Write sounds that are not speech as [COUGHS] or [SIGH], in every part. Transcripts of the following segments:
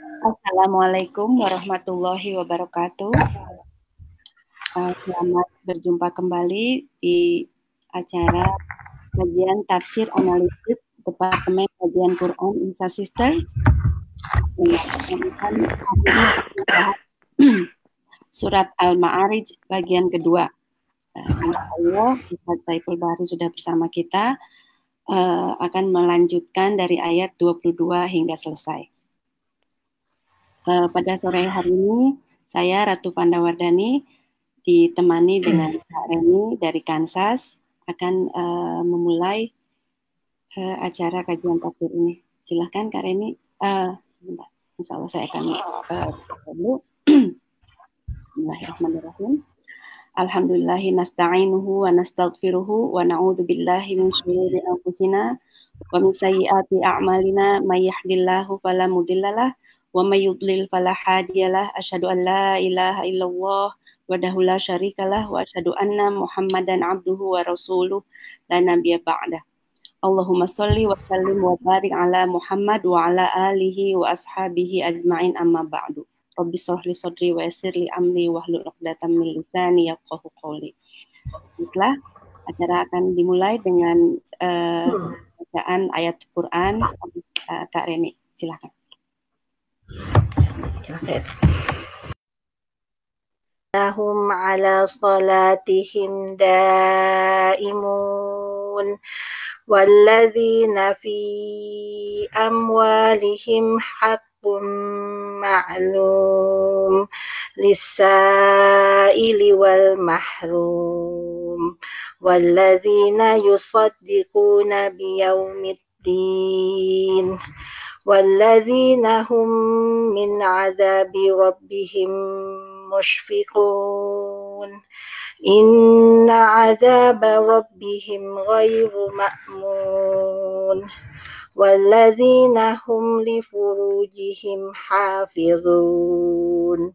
Assalamualaikum warahmatullahi wabarakatuh. Uh, selamat berjumpa kembali di acara kajian tafsir analisis Departemen Kajian Quran Insa Sister. Surat Al-Ma'arij bagian kedua. Allah, Ustaz Saiful Bahri sudah bersama kita uh, akan melanjutkan dari ayat 22 hingga selesai. Uh, pada sore hari ini, saya Ratu Pandawardani ditemani dengan Kak Reni dari Kansas akan uh, memulai uh, acara kajian tafsir ini. Silahkan Kak Reni. Uh, sebentar. Insya Allah saya akan uh, dulu. [CLEARS THROAT] Bismillahirrahmanirrahim. Alhamdulillahi nasta'inuhu wa nastaghfiruhu wa na'udzu billahi min syururi anfusina wa min sayyiati a'malina may yahdihillahu fala mudhillalah wa may yudlil fala hadiyalah asyhadu an la ilaha illallah wahdahu la syarikalah wa asyhadu anna muhammadan abduhu wa rasuluh la nabiyya ba'da Allahumma salli wa sallim wa barik ala Muhammad wa ala alihi wa ashabihi ajma'in amma ba'du. Rabbi sholli sadri wa yassir li amri wa hlul 'uqdatam min lisani yafqahu qawli. Baiklah, acara akan dimulai dengan uh, bacaan ayat Quran uh, Kak Reni. Silakan. لهم على صلاتهم دائمون والذين في أموالهم حق معلوم للسائل والمحروم والذين يصدقون بيوم الدين. والذين هم من عذاب ربهم مشفقون. إن عذاب ربهم غير مأمون. والذين هم لفروجهم حافظون.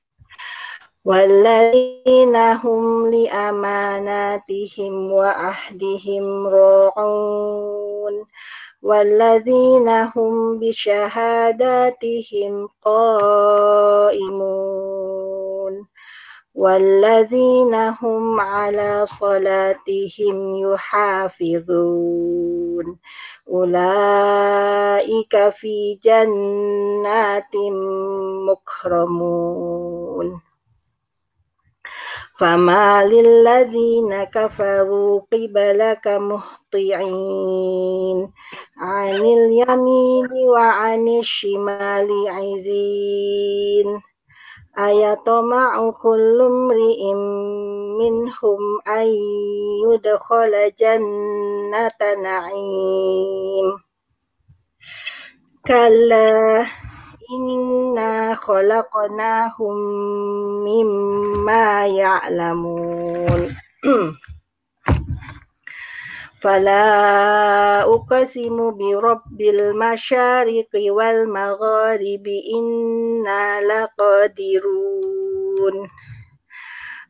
والذين هم لأماناتهم وعهدهم راعون. والذين هم بشهاداتهم قائمون. والذين هم على صلاتهم يحافظون. أولئك في جنات مكرمون. فما للذين كفروا قبلك مهطعين عن اليمين وعن الشمال عزين أيطمع كل امرئ منهم أن يدخل جنة نعيم كلا إنا خلقناهم مما يعلمون [CLEARS THROAT] فلا أقسم برب المشارق والمغارب إنا لقادرون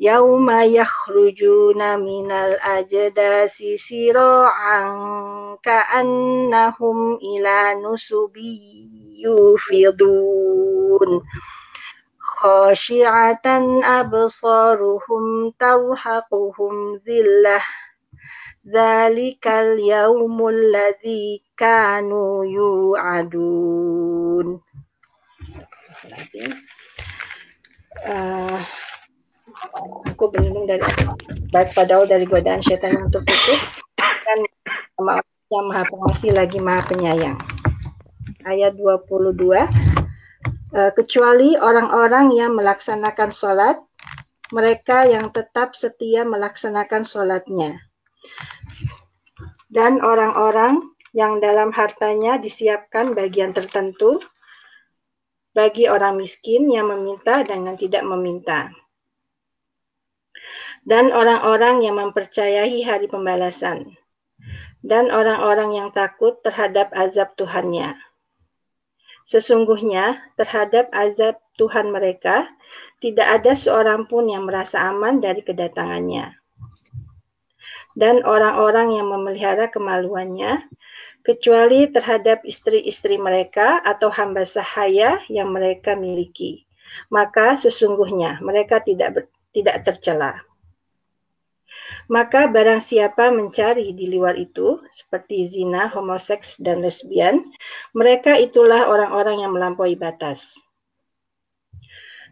يوم يخرجون من الأجداث سراعا كأنهم إلى نسب يوفضون خاشعة أبصارهم ترهقهم ذلة ذلك اليوم الذي كانوا يوعدون uh, aku berlindung dari baik pada dari godaan syaitan yang tertutup dan yang maha pengasih lagi maha penyayang ayat 22 uh, kecuali orang-orang yang melaksanakan sholat, mereka yang tetap setia melaksanakan sholatnya. Dan orang-orang yang dalam hartanya disiapkan bagian tertentu bagi orang miskin yang meminta dengan tidak meminta. Dan orang-orang yang mempercayai hari pembalasan. Dan orang-orang yang takut terhadap azab Tuhannya. Sesungguhnya terhadap azab Tuhan mereka, tidak ada seorang pun yang merasa aman dari kedatangannya. Dan orang-orang yang memelihara kemaluannya, kecuali terhadap istri-istri mereka atau hamba sahaya yang mereka miliki. Maka sesungguhnya mereka tidak tidak tercela. Maka barang siapa mencari di luar itu, seperti zina, homoseks, dan lesbian, mereka itulah orang-orang yang melampaui batas.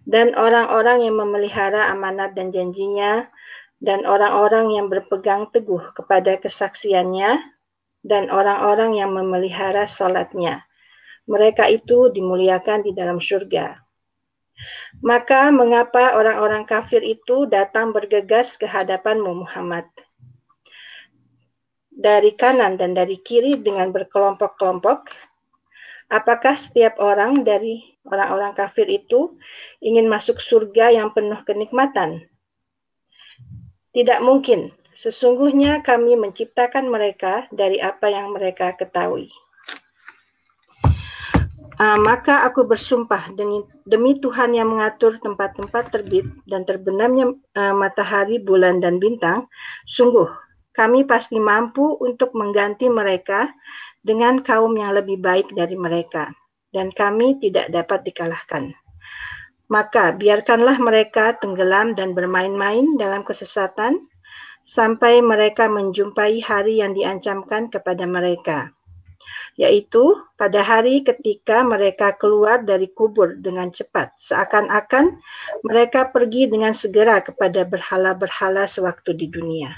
Dan orang-orang yang memelihara amanat dan janjinya, dan orang-orang yang berpegang teguh kepada kesaksiannya, dan orang-orang yang memelihara sholatnya. Mereka itu dimuliakan di dalam surga. Maka mengapa orang-orang kafir itu datang bergegas ke hadapanmu Muhammad? Dari kanan dan dari kiri dengan berkelompok-kelompok, apakah setiap orang dari orang-orang kafir itu ingin masuk surga yang penuh kenikmatan? Tidak mungkin. Sesungguhnya kami menciptakan mereka dari apa yang mereka ketahui. Uh, maka aku bersumpah demi, demi Tuhan yang mengatur tempat-tempat terbit dan terbenamnya uh, matahari, bulan, dan bintang, sungguh kami pasti mampu untuk mengganti mereka dengan kaum yang lebih baik dari mereka, dan kami tidak dapat dikalahkan. Maka biarkanlah mereka tenggelam dan bermain-main dalam kesesatan, sampai mereka menjumpai hari yang diancamkan kepada mereka, yaitu pada hari ketika mereka keluar dari kubur dengan cepat, seakan-akan mereka pergi dengan segera kepada berhala-berhala sewaktu di dunia.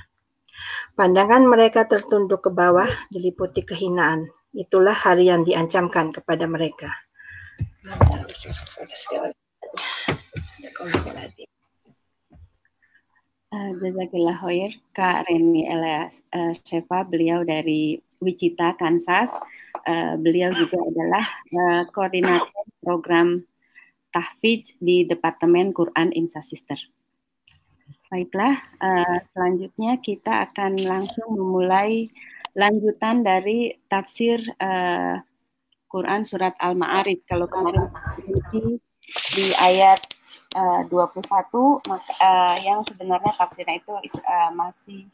Pandangan mereka tertunduk ke bawah, diliputi kehinaan. Itulah hari yang diancamkan kepada mereka. Uh, Jazakillah khair Kak Reni Elias uh, Shefa, beliau dari Wichita, Kansas. Uh, beliau juga adalah uh, koordinator program tahfidz di Departemen Quran Insa Sister. Baiklah, uh, selanjutnya kita akan langsung memulai lanjutan dari tafsir uh, Quran surat Al-Ma'arij. Kalau kemarin di ayat uh, 21 maka, uh, yang sebenarnya tafsirnya itu uh, masih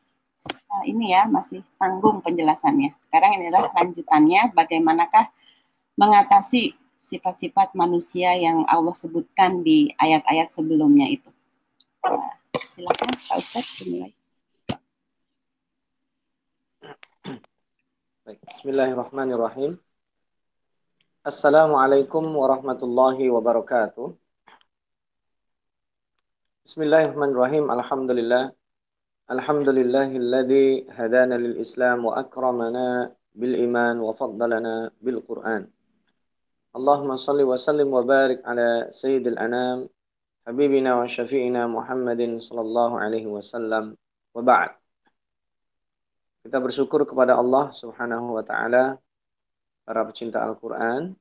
uh, ini ya masih tanggung penjelasannya. Sekarang ini adalah lanjutannya bagaimanakah mengatasi sifat-sifat manusia yang Allah sebutkan di ayat-ayat sebelumnya itu. Uh, silakan Pak Ustadz dimulai. Bismillahirrahmanirrahim. Assalamualaikum warahmatullahi wabarakatuh. Bismillahirrahmanirrahim. Alhamdulillah. Bil iman wa faddalana bil Qur'an. Allahumma salli wa sallim wa barik ala sayyidil anam habibina wa syafi'ina Muhammadin sallallahu alaihi wasallam wa ba'd. Kita bersyukur kepada Allah Subhanahu wa taala para pecinta Al-Qur'an,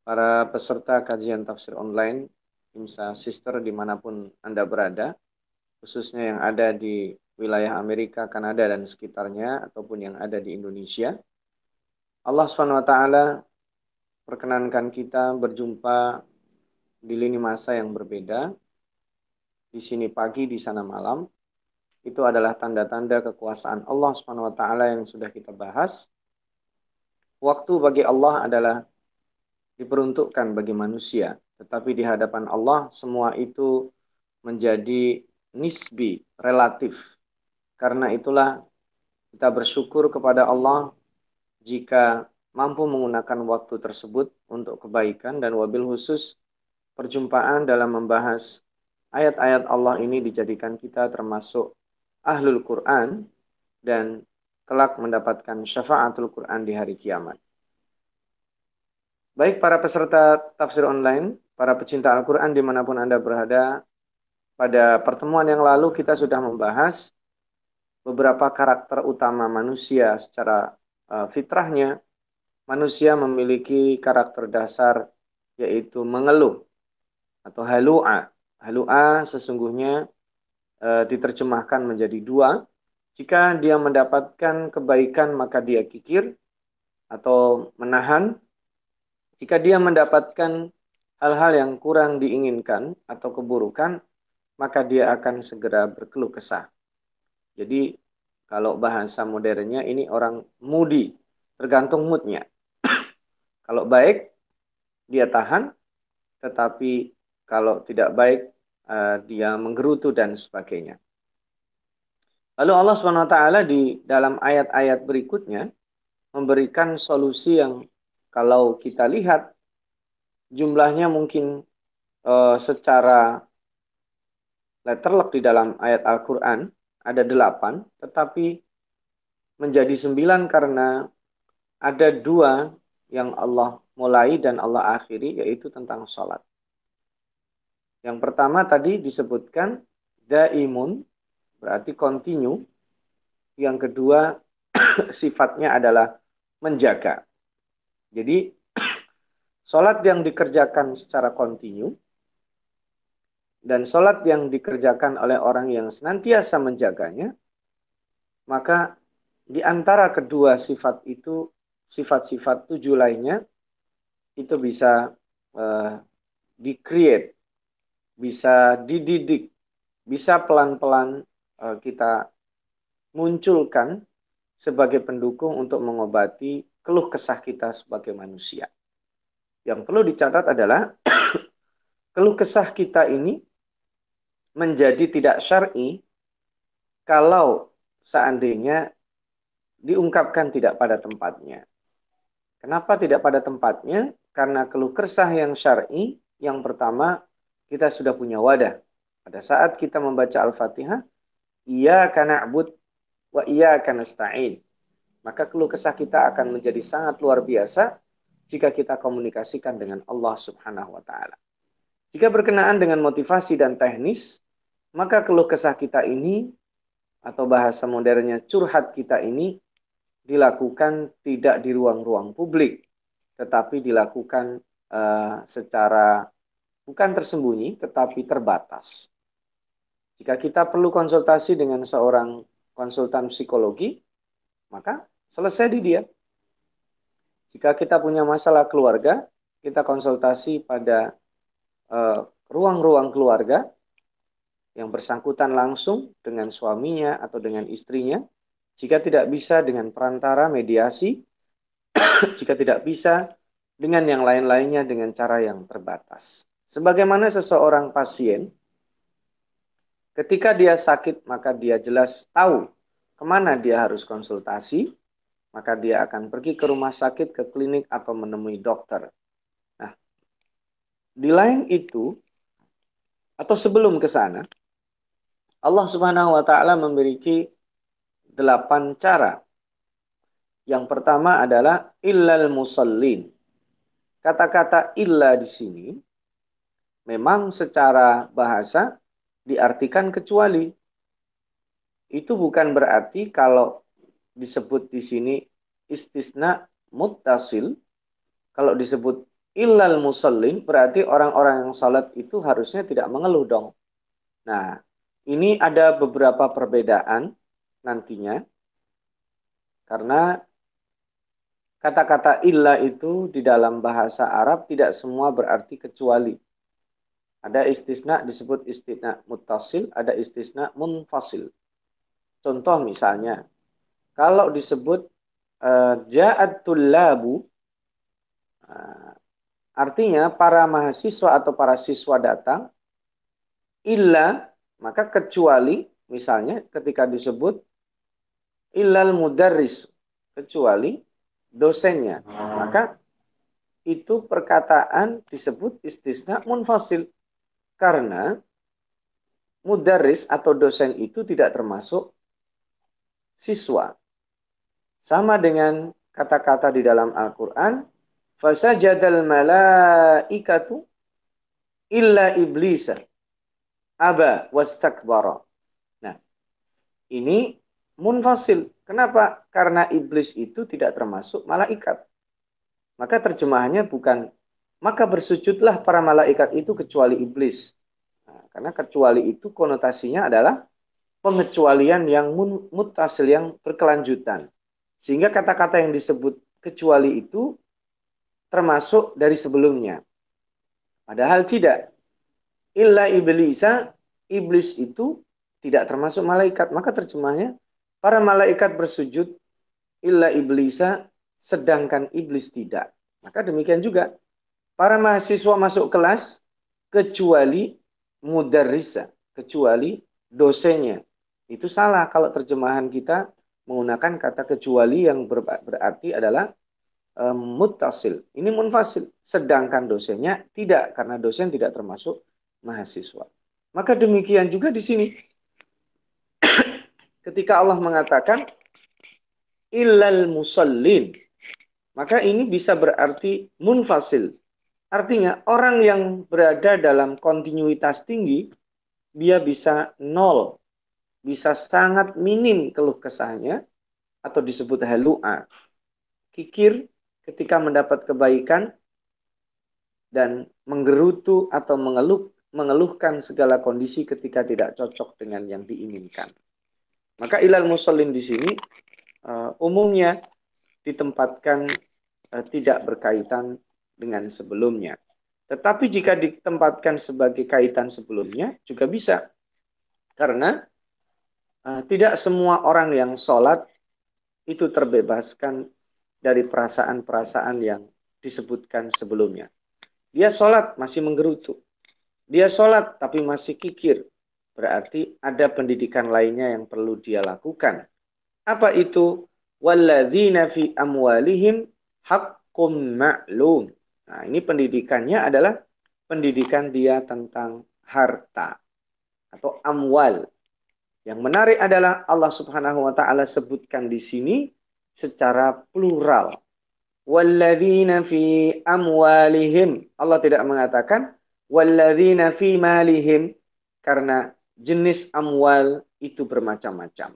para peserta kajian tafsir online IMSA Sister di mana pun Anda berada, khususnya yang ada di wilayah Amerika, Kanada, dan sekitarnya, ataupun yang ada di Indonesia. Allah SWT perkenankan kita berjumpa di lini masa yang berbeda, di sini pagi, di sana malam. Itu adalah tanda-tanda kekuasaan Allah SWT yang sudah kita bahas. Waktu bagi Allah adalah diperuntukkan bagi manusia tetapi di hadapan Allah semua itu menjadi nisbi, relatif. Karena itulah kita bersyukur kepada Allah jika mampu menggunakan waktu tersebut untuk kebaikan dan wabil khusus perjumpaan dalam membahas ayat-ayat Allah ini dijadikan kita termasuk ahlul Quran dan kelak mendapatkan syafaatul Quran di hari kiamat. Baik para peserta tafsir online, para pecinta Al-Quran di mana pun Anda berada, pada pertemuan yang lalu kita sudah membahas beberapa karakter utama manusia secara uh, fitrahnya. Manusia memiliki karakter dasar yaitu mengeluh atau halu'a. Halu'a sesungguhnya uh, diterjemahkan menjadi dua. Jika dia mendapatkan kebaikan maka dia kikir atau menahan jika dia mendapatkan hal-hal yang kurang diinginkan atau keburukan, maka dia akan segera berkeluh kesah. Jadi kalau bahasa modernnya ini orang moody, tergantung moodnya. [CLEARS THROAT] kalau baik, dia tahan, tetapi kalau tidak baik, uh, dia menggerutu dan sebagainya. Lalu Allah SWT di dalam ayat-ayat berikutnya memberikan solusi yang kalau kita lihat jumlahnya mungkin uh, secara letterlock di dalam ayat Al-Quran ada delapan, tetapi menjadi sembilan karena ada dua yang Allah mulai dan Allah akhiri, yaitu tentang sholat. Yang pertama tadi disebutkan daimun, berarti continue. Yang kedua [CLEARS THROAT] sifatnya adalah menjaga. Jadi [CLEARS THROAT] sholat yang dikerjakan secara kontinu dan sholat yang dikerjakan oleh orang yang senantiasa menjaganya, maka di antara kedua sifat itu, sifat-sifat tujuh lainnya, itu bisa uh, di-create, bisa dididik, bisa pelan-pelan uh, kita munculkan sebagai pendukung untuk mengobati keluh kesah kita sebagai manusia. Yang perlu dicatat adalah [CLEARS THROAT] keluh kesah kita ini menjadi tidak syar'i kalau seandainya diungkapkan tidak pada tempatnya. Kenapa tidak pada tempatnya? Karena keluh kesah yang syar'i yang pertama kita sudah punya wadah. Pada saat kita membaca Al-Fatihah, iya karena abud wa iya karena stain maka keluh kesah kita akan menjadi sangat luar biasa jika kita komunikasikan dengan Allah Subhanahu wa taala. Jika berkenaan dengan motivasi dan teknis, maka keluh kesah kita ini atau bahasa modernnya curhat kita ini dilakukan tidak di ruang-ruang publik, tetapi dilakukan uh, secara bukan tersembunyi tetapi terbatas. Jika kita perlu konsultasi dengan seorang konsultan psikologi, maka Selesai di dia. Jika kita punya masalah keluarga, kita konsultasi pada ruang-ruang uh, keluarga yang bersangkutan langsung dengan suaminya atau dengan istrinya. Jika tidak bisa dengan perantara mediasi, [COUGHS] jika tidak bisa dengan yang lain-lainnya dengan cara yang terbatas. Sebagaimana seseorang pasien, ketika dia sakit maka dia jelas tahu ke mana dia harus konsultasi, maka dia akan pergi ke rumah sakit, ke klinik, atau menemui dokter. Di lain itu, atau sebelum ke sana, Allah Subhanahu wa Ta'ala memiliki delapan cara. Yang pertama adalah illal musallin. Kata-kata illa di sini memang secara bahasa diartikan kecuali. Itu bukan berarti kalau disebut di sini istisna muttasil. Kalau disebut illal musallin berarti orang-orang yang salat itu harusnya tidak mengeluh dong. Nah, ini ada beberapa perbedaan nantinya. Karena kata-kata illa itu di dalam bahasa Arab tidak semua berarti kecuali. Ada istisna disebut istisna muttasil, ada istisna munfasil. Contoh misalnya, kalau disebut uh, ja'at uh, artinya para mahasiswa atau para siswa datang illa maka kecuali misalnya ketika disebut illal mudarris kecuali dosennya. Maka itu perkataan disebut istisna munfasil. Karena mudarris atau dosen itu tidak termasuk siswa. Sama dengan kata-kata di dalam Al-Quran, Fasajadal malaikatu illa iblisa aba wastakbara. Nah, ini munfasil. Kenapa? Karena iblis itu tidak termasuk malaikat. Maka terjemahannya bukan maka bersujudlah para malaikat itu kecuali iblis. Nah, karena kecuali itu konotasinya adalah pengecualian yang mutasil yang berkelanjutan. Sehingga kata-kata yang disebut kecuali itu termasuk dari sebelumnya. Padahal tidak. Illa iblisa, iblis itu tidak termasuk malaikat. Maka terjemahnya, para malaikat bersujud, illa iblisa, sedangkan iblis tidak. Maka demikian juga, para mahasiswa masuk kelas, kecuali mudarrisa, kecuali dosennya. Itu salah kalau terjemahan kita menggunakan kata kecuali yang berarti adalah mutasil. Ini munfasil. Sedangkan dosennya tidak, karena dosen tidak termasuk mahasiswa. Maka demikian juga di sini. [COUGHS] Ketika Allah mengatakan illal musallin, maka ini bisa berarti munfasil. Artinya orang yang berada dalam kontinuitas tinggi, dia bisa nol, bisa sangat minim keluh kesahnya, atau disebut halua. Kikir ketika mendapat kebaikan dan menggerutu atau mengeluh mengeluhkan segala kondisi ketika tidak cocok dengan yang diinginkan. Maka ilal musallin di sini uh, umumnya ditempatkan uh, tidak berkaitan dengan sebelumnya. Tetapi jika ditempatkan sebagai kaitan sebelumnya juga bisa. Karena uh, tidak semua orang yang sholat itu terbebaskan dari perasaan-perasaan yang disebutkan sebelumnya. Dia sholat masih menggerutu. Dia sholat tapi masih kikir. Berarti ada pendidikan lainnya yang perlu dia lakukan. Apa itu? Walladzina fi amwalihim hakkum ma'lum. Nah, ini pendidikannya adalah pendidikan dia tentang harta atau amwal. Yang menarik adalah Allah Subhanahu wa taala sebutkan di sini secara plural. Walladzina fi amwalihim. Allah tidak mengatakan walladzina fi malihim karena jenis amwal itu bermacam-macam.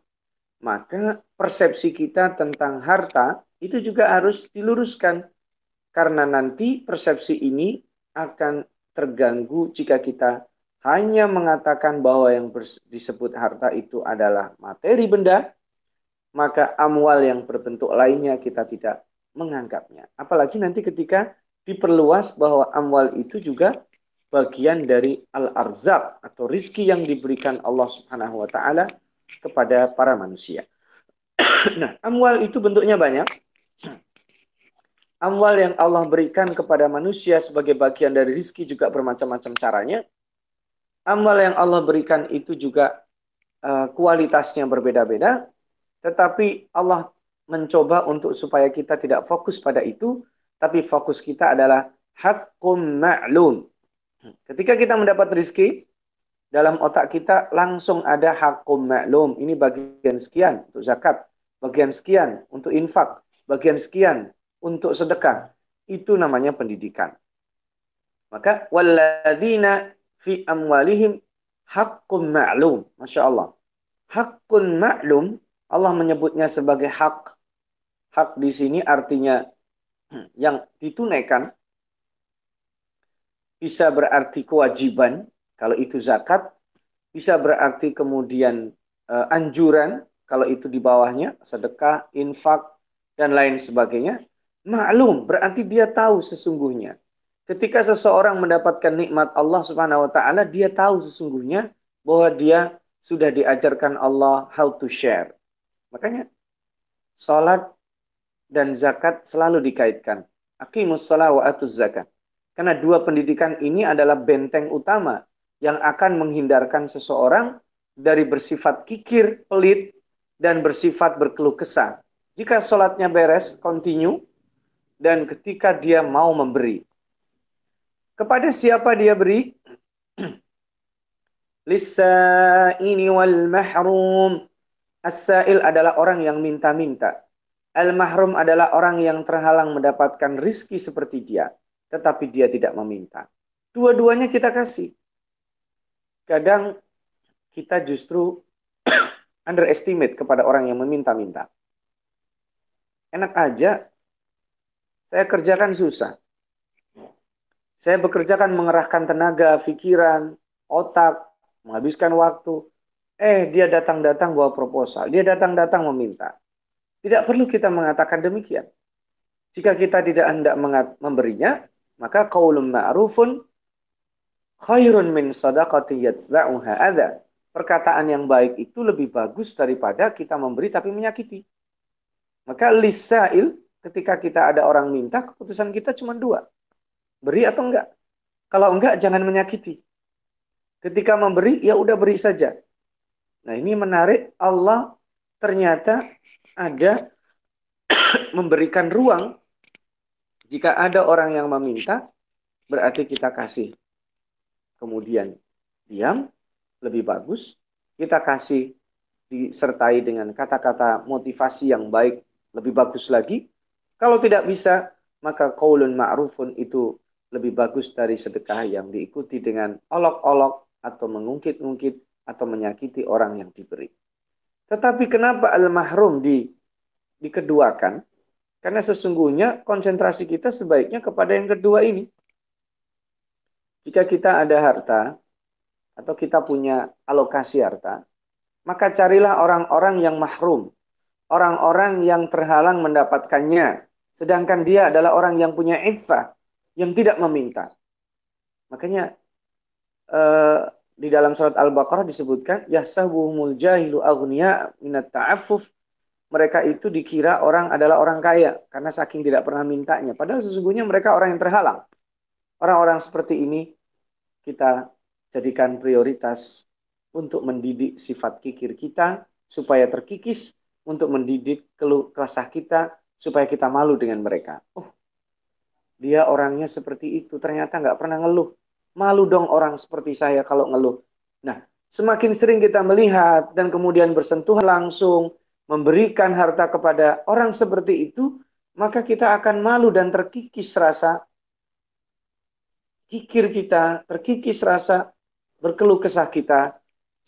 Maka persepsi kita tentang harta itu juga harus diluruskan karena nanti persepsi ini akan terganggu jika kita hanya mengatakan bahwa yang disebut harta itu adalah materi benda, maka amwal yang berbentuk lainnya kita tidak menganggapnya. Apalagi nanti ketika diperluas bahwa amwal itu juga bagian dari al-arzak atau rizki yang diberikan Allah Subhanahu wa taala kepada para manusia. [CLEARS THROAT] nah, amwal itu bentuknya banyak. Amwal yang Allah berikan kepada manusia sebagai bagian dari rizki juga bermacam-macam caranya. Amwal yang Allah berikan itu juga uh, kualitasnya berbeda-beda. Tetapi Allah mencoba untuk supaya kita tidak fokus pada itu, tapi fokus kita adalah hakum ma'lum. Ketika kita mendapat rizki, dalam otak kita langsung ada hakum maklum. Ini bagian sekian untuk zakat, bagian sekian untuk infak, bagian sekian untuk sedekah. Itu namanya pendidikan. Maka walladzina fi amwalihim hakum ma'lum. Masya Allah. Hakun ma'lum, Allah menyebutnya sebagai hak. Hak di sini artinya yang ditunaikan bisa berarti kewajiban kalau itu zakat, bisa berarti kemudian uh, anjuran kalau itu di bawahnya sedekah, infak dan lain sebagainya. Maklum berarti dia tahu sesungguhnya. Ketika seseorang mendapatkan nikmat Allah Subhanahu wa taala, dia tahu sesungguhnya bahwa dia sudah diajarkan Allah how to share. Makanya salat dan zakat selalu dikaitkan. Aqimus shalah wa atuz zakat. Karena dua pendidikan ini adalah benteng utama yang akan menghindarkan seseorang dari bersifat kikir, pelit, dan bersifat berkeluh kesah. Jika sholatnya beres, continue, dan ketika dia mau memberi. Kepada siapa dia beri? [CLEARS THROAT] Lisa ini wal mahrum. As-sa'il adalah orang yang minta-minta. Al-mahrum adalah orang yang terhalang mendapatkan rizki seperti dia, tetapi dia tidak meminta. Dua-duanya kita kasih. Kadang kita justru [CLEARS THROAT] underestimate kepada orang yang meminta-minta. Enak aja, saya kerjakan susah. Saya bekerjakan mengerahkan tenaga, pikiran, otak, menghabiskan waktu. Eh, dia datang-datang bawa proposal. Dia datang-datang meminta. Tidak perlu kita mengatakan demikian. Jika kita tidak hendak memberinya, maka qaulun ma'rufun khairun min sadaqati yatsba'uha adha. Perkataan yang baik itu lebih bagus daripada kita memberi tapi menyakiti. Maka lisail ketika kita ada orang minta, keputusan kita cuma dua. Beri atau enggak? Kalau enggak, jangan menyakiti. Ketika memberi, ya udah beri saja. Nah ini menarik, Allah ternyata ada [COUGHS] memberikan ruang. Jika ada orang yang meminta berarti kita kasih. Kemudian diam lebih bagus. Kita kasih disertai dengan kata-kata motivasi yang baik lebih bagus lagi. Kalau tidak bisa maka qaulun ma'rufun itu lebih bagus dari sedekah yang diikuti dengan olok-olok atau mengungkit-ungkit atau menyakiti orang yang diberi. Tetapi kenapa al-mahrum di dikeduakan? Karena sesungguhnya konsentrasi kita sebaiknya kepada yang kedua ini. Jika kita ada harta atau kita punya alokasi harta, maka carilah orang-orang yang mahrum, orang-orang yang terhalang mendapatkannya, sedangkan dia adalah orang yang punya iffah, yang tidak meminta. Makanya eh, di dalam surat Al-Baqarah disebutkan yahsabuhumul jahilu aghniya minat ta'affuf. Mereka itu dikira orang adalah orang kaya karena saking tidak pernah mintanya. Padahal sesungguhnya mereka orang yang terhalang. Orang-orang seperti ini kita jadikan prioritas untuk mendidik sifat kikir kita supaya terkikis untuk mendidik keluh kesah kita supaya kita malu dengan mereka. Oh dia orangnya seperti itu ternyata nggak pernah ngeluh Malu dong orang seperti saya kalau ngeluh. Nah, semakin sering kita melihat dan kemudian bersentuhan langsung, memberikan harta kepada orang seperti itu, maka kita akan malu dan terkikis rasa kikir kita, terkikis rasa berkeluh kesah kita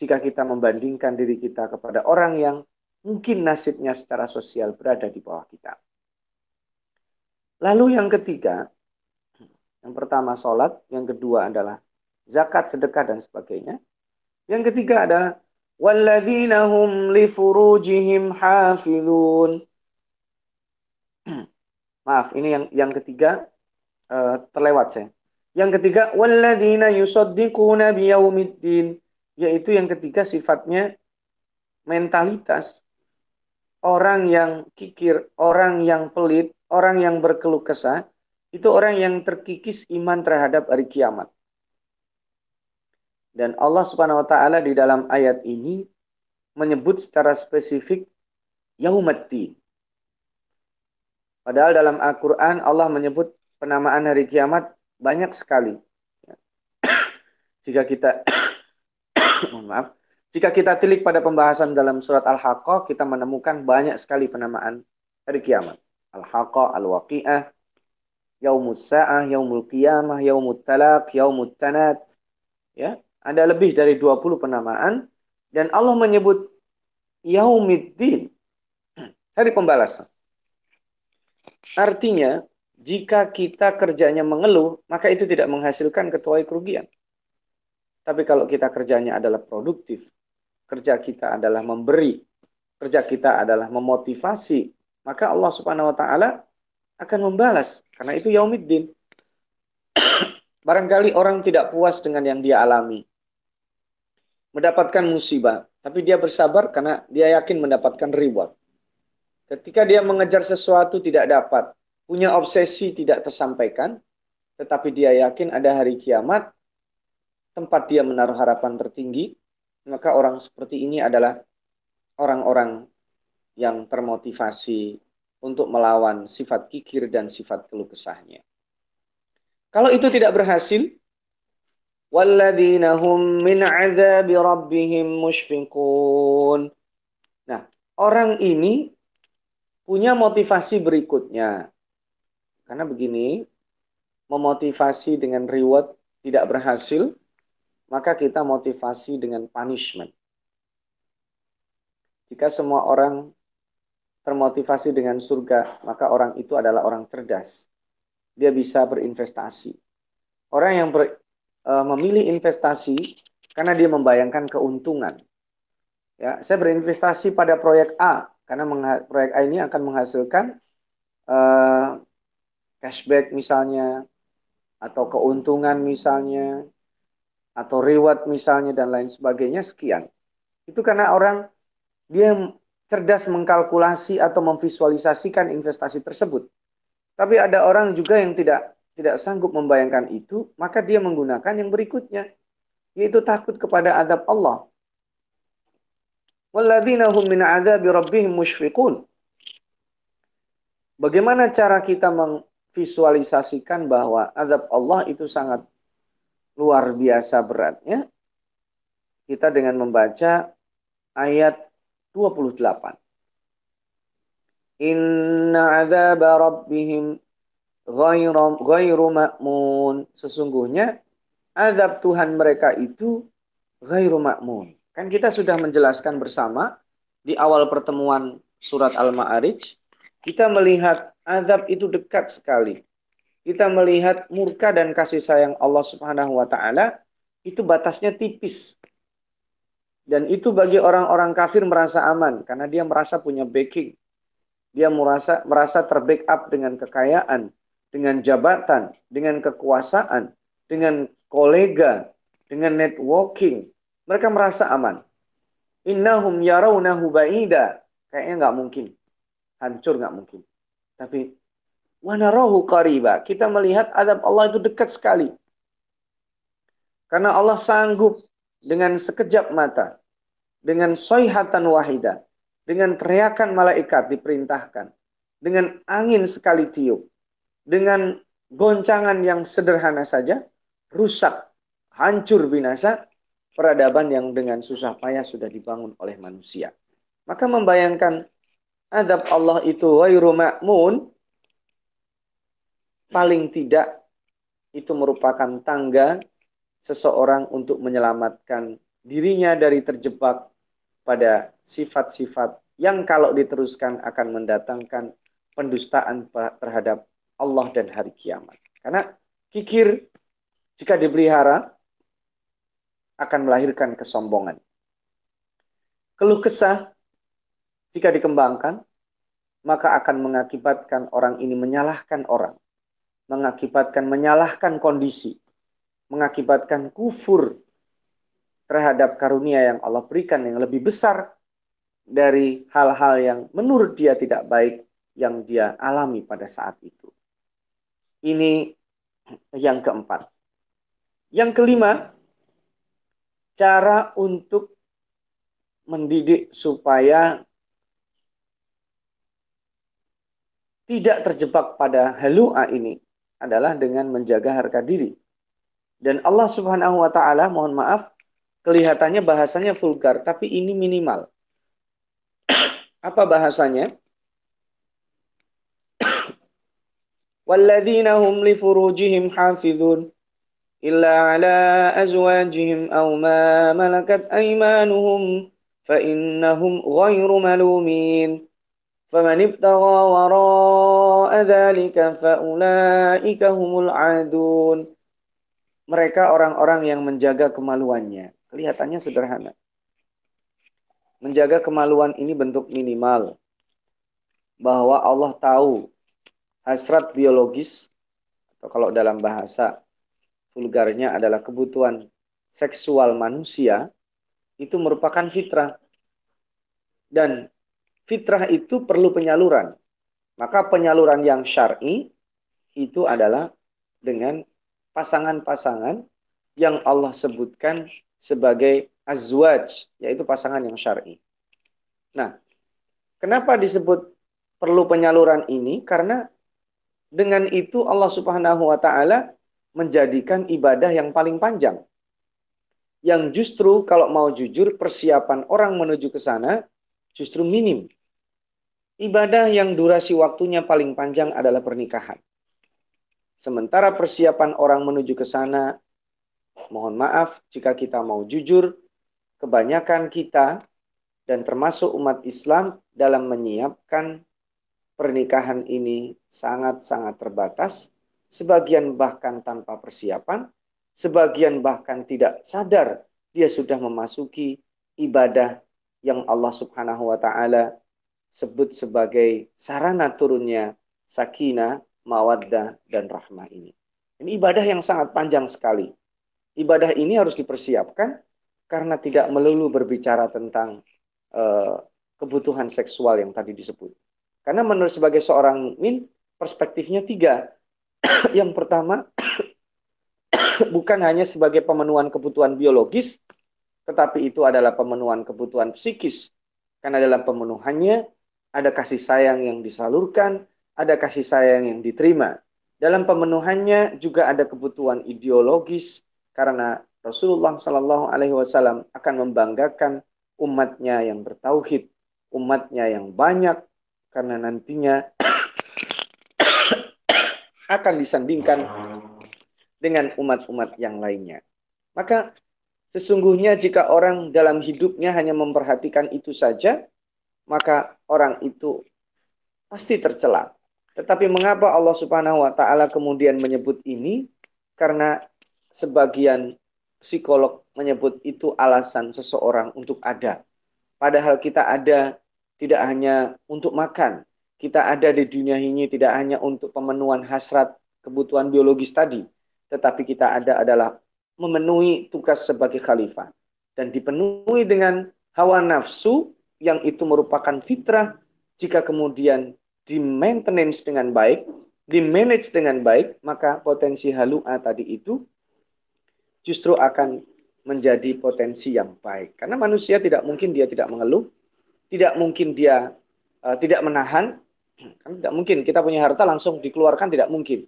jika kita membandingkan diri kita kepada orang yang mungkin nasibnya secara sosial berada di bawah kita. Lalu yang ketiga, yang pertama sholat, yang kedua adalah zakat, sedekah, dan sebagainya. Yang ketiga adalah walladzina hum furujihim hafizun. [CLEARS THROAT] Maaf, ini yang yang ketiga uh, terlewat saya. Yang ketiga walladzina yusaddiquna biyaumiddin, yaitu yang ketiga sifatnya mentalitas orang yang kikir, orang yang pelit, orang yang berkeluh kesah itu orang yang terkikis iman terhadap hari kiamat. Dan Allah Subhanahu wa taala di dalam ayat ini menyebut secara spesifik yaumaddin. Padahal dalam Al-Qur'an Allah menyebut penamaan hari kiamat banyak sekali. Jika kita [COUGHS] mohon maaf, jika kita tilik pada pembahasan dalam surat Al-Haqqah, kita menemukan banyak sekali penamaan hari kiamat. Al-Haqqah, Al-Waqi'ah, yaumus sa'ah, yaumul qiyamah, yaumut talaq, yaumut tanat. Ya, ada lebih dari 20 penamaan dan Allah menyebut yaumiddin, [CLEARS THROAT] hari pembalasan. Artinya, jika kita kerjanya mengeluh, maka itu tidak menghasilkan ketuai kerugian. Tapi kalau kita kerjanya adalah produktif, kerja kita adalah memberi, kerja kita adalah memotivasi, maka Allah Subhanahu wa taala akan membalas karena itu yaumiddin. [COUGHS] Barangkali orang tidak puas dengan yang dia alami. Mendapatkan musibah, tapi dia bersabar karena dia yakin mendapatkan reward. Ketika dia mengejar sesuatu tidak dapat, punya obsesi tidak tersampaikan, tetapi dia yakin ada hari kiamat, tempat dia menaruh harapan tertinggi, maka orang seperti ini adalah orang-orang yang termotivasi untuk melawan sifat kikir dan sifat keluh kesahnya. Kalau itu tidak berhasil, walladzina min azabi rabbihim mushfiqun. Nah, orang ini punya motivasi berikutnya. Karena begini, memotivasi dengan reward tidak berhasil, maka kita motivasi dengan punishment. Jika semua orang termotivasi dengan surga, maka orang itu adalah orang cerdas. Dia bisa berinvestasi. Orang yang ber, e, memilih investasi karena dia membayangkan keuntungan. Ya, saya berinvestasi pada proyek A karena proyek A ini akan menghasilkan e, cashback misalnya atau keuntungan misalnya atau reward misalnya dan lain sebagainya sekian. Itu karena orang dia cerdas mengkalkulasi atau memvisualisasikan investasi tersebut. Tapi ada orang juga yang tidak tidak sanggup membayangkan itu, maka dia menggunakan yang berikutnya, yaitu takut kepada adab Allah. Walladzina hum min adzabi. Bagaimana cara kita memvisualisasikan bahwa azab Allah itu sangat luar biasa beratnya? Kita dengan membaca ayat 28. Inna azab rabbihim ghairu ma'mun. Sesungguhnya azab Tuhan mereka itu ghairu ma'mun. Kan kita sudah menjelaskan bersama di awal pertemuan surat Al-Ma'arij, kita melihat azab itu dekat sekali. Kita melihat murka dan kasih sayang Allah Subhanahu wa taala itu batasnya tipis. Dan itu bagi orang-orang kafir merasa aman karena dia merasa punya backing. Dia merasa merasa terbackup dengan kekayaan, dengan jabatan, dengan kekuasaan, dengan kolega, dengan networking. Mereka merasa aman. Innahum yarawnahu ba'ida. Kayaknya nggak mungkin. Hancur nggak mungkin. Tapi wanarahu qariba. Kita melihat adab Allah itu dekat sekali. Karena Allah sanggup dengan sekejap mata, dengan soihatan wahida, dengan teriakan malaikat diperintahkan, dengan angin sekali tiup, dengan goncangan yang sederhana saja, rusak, hancur binasa peradaban yang dengan susah payah sudah dibangun oleh manusia. Maka membayangkan adab Allah itu ghairu ma'mun, paling tidak itu merupakan tangga seseorang untuk menyelamatkan dirinya dari terjebak pada sifat-sifat yang kalau diteruskan akan mendatangkan pendustaan terhadap Allah dan hari kiamat. Karena kikir jika dipelihara akan melahirkan kesombongan. Keluh kesah jika dikembangkan maka akan mengakibatkan orang ini menyalahkan orang, mengakibatkan menyalahkan kondisi, mengakibatkan kufur terhadap karunia yang Allah berikan yang lebih besar dari hal-hal yang menurut dia tidak baik yang dia alami pada saat itu. Ini yang keempat. Yang kelima, cara untuk mendidik supaya tidak terjebak pada halua ini adalah dengan menjaga harga diri. Dan Allah Subhanahu wa taala mohon maaf kelihatannya bahasanya vulgar, tapi ini minimal. [COUGHS] Apa bahasanya? [COUGHS] Walladzina hum li furujihim hafizun illa ala azwajihim aw ma malakat aymanuhum fa innahum ghairu malumin. فمن ابتغى وراء ذلك فأولئك هم العادون mereka orang-orang yang menjaga kemaluannya Kelihatannya sederhana. Menjaga kemaluan ini bentuk minimal. Bahwa Allah tahu hasrat biologis, atau kalau dalam bahasa vulgarnya adalah kebutuhan seksual manusia, itu merupakan fitrah. Dan fitrah itu perlu penyaluran. Maka penyaluran yang syar'i itu adalah dengan pasangan-pasangan yang Allah sebutkan sebagai azwaj, yaitu pasangan yang syar'i. Nah, kenapa disebut perlu penyaluran ini? Karena dengan itu Allah Subhanahu wa taala menjadikan ibadah yang paling panjang. Yang justru kalau mau jujur persiapan orang menuju ke sana justru minim. ibadah yang durasi waktunya paling panjang adalah pernikahan. Sementara persiapan orang menuju ke sana, mohon maaf jika kita mau jujur, kebanyakan kita dan termasuk umat Islam dalam menyiapkan pernikahan ini sangat-sangat terbatas, sebagian bahkan tanpa persiapan, sebagian bahkan tidak sadar dia sudah memasuki ibadah yang Allah Subhanahu wa taala sebut sebagai sarana turunnya sakinah, mawaddah dan rahmah ini. Ini ibadah yang sangat panjang sekali. Ibadah ini harus dipersiapkan karena tidak melulu berbicara tentang uh, kebutuhan seksual yang tadi disebut. Karena menurut sebagai seorang mukmin perspektifnya tiga. [COUGHS] yang pertama [COUGHS] bukan hanya sebagai pemenuhan kebutuhan biologis, tetapi itu adalah pemenuhan kebutuhan psikis. Karena dalam pemenuhannya ada kasih sayang yang disalurkan, ada kasih sayang yang diterima. Dalam pemenuhannya juga ada kebutuhan ideologis karena Rasulullah Shallallahu Alaihi Wasallam akan membanggakan umatnya yang bertauhid, umatnya yang banyak karena nantinya [COUGHS] akan disandingkan dengan umat-umat yang lainnya. Maka sesungguhnya jika orang dalam hidupnya hanya memperhatikan itu saja, maka orang itu pasti tercela. Tetapi mengapa Allah Subhanahu wa taala kemudian menyebut ini? Karena sebagian psikolog menyebut itu alasan seseorang untuk ada. Padahal kita ada tidak hanya untuk makan, kita ada di dunia ini tidak hanya untuk pemenuhan hasrat kebutuhan biologis tadi, tetapi kita ada adalah memenuhi tugas sebagai khalifah dan dipenuhi dengan hawa nafsu yang itu merupakan fitrah jika kemudian di maintenance dengan baik, di manage dengan baik, maka potensi halua tadi itu justru akan menjadi potensi yang baik. Karena manusia tidak mungkin dia tidak mengeluh, tidak mungkin dia uh, tidak menahan, kan tidak mungkin kita punya harta langsung dikeluarkan tidak mungkin.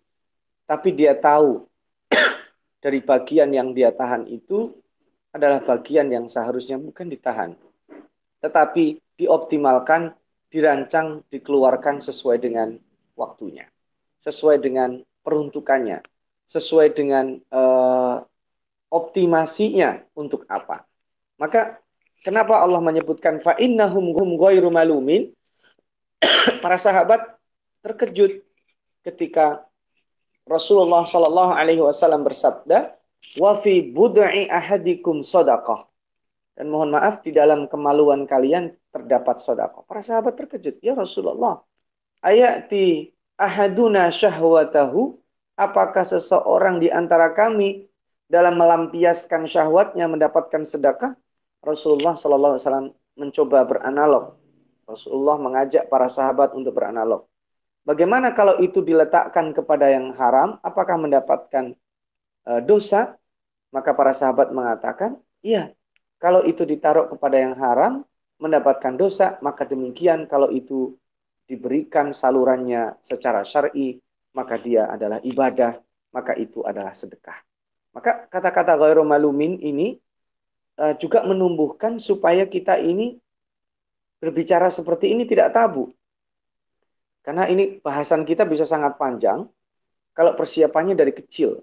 Tapi dia tahu [COUGHS] dari bagian yang dia tahan itu adalah bagian yang seharusnya bukan ditahan tetapi dioptimalkan, dirancang, dikeluarkan sesuai dengan waktunya, sesuai dengan peruntukannya, sesuai dengan uh, optimasinya untuk apa. Maka kenapa Allah menyebutkan fa innahum ghairu malumin? [CLEARS THROAT] Para sahabat terkejut ketika Rasulullah Shallallahu Alaihi Wasallam bersabda, "Wa fi bud'i ahadikum sadaqah." Dan mohon maaf, di dalam kemaluan kalian terdapat sodako. Para sahabat terkejut. Ya Rasulullah, ayati ahaduna syahwatahu, apakah seseorang di antara kami dalam melampiaskan syahwatnya mendapatkan sedekah? Rasulullah Wasallam mencoba beranalog. Rasulullah mengajak para sahabat untuk beranalog. Bagaimana kalau itu diletakkan kepada yang haram? Apakah mendapatkan uh, dosa? Maka para sahabat mengatakan, iya, kalau itu ditaruh kepada yang haram, mendapatkan dosa, maka demikian kalau itu diberikan salurannya secara syar'i, maka dia adalah ibadah, maka itu adalah sedekah. Maka kata-kata ghairu malumin ini uh, juga menumbuhkan supaya kita ini berbicara seperti ini tidak tabu. Karena ini bahasan kita bisa sangat panjang kalau persiapannya dari kecil.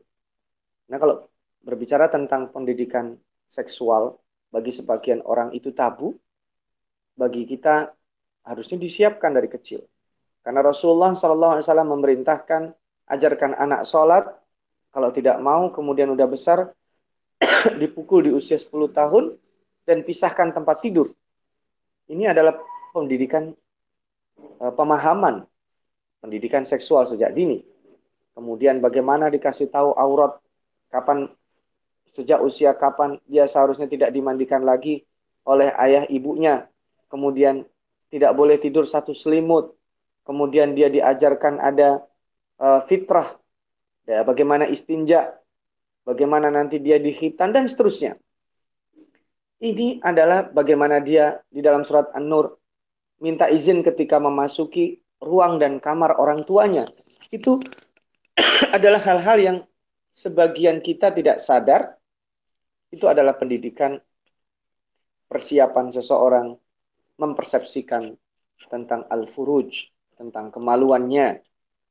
Nah, kalau berbicara tentang pendidikan seksual, bagi sebagian orang itu tabu, bagi kita harusnya disiapkan dari kecil. Karena Rasulullah SAW memerintahkan ajarkan anak sholat, kalau tidak mau kemudian udah besar [CLEARS THROAT] dipukul di usia 10 tahun dan pisahkan tempat tidur. Ini adalah pendidikan eh, pemahaman pendidikan seksual sejak dini. Kemudian bagaimana dikasih tahu aurat, kapan sejak usia kapan dia seharusnya tidak dimandikan lagi oleh ayah ibunya. Kemudian tidak boleh tidur satu selimut. Kemudian dia diajarkan ada uh, fitrah. Ya, bagaimana istinja. Bagaimana nanti dia dihitan dan seterusnya. Ini adalah bagaimana dia di dalam surat An-Nur minta izin ketika memasuki ruang dan kamar orang tuanya. Itu [COUGHS] adalah hal-hal yang sebagian kita tidak sadar itu adalah pendidikan persiapan seseorang mempersepsikan tentang al-furuj, tentang kemaluannya,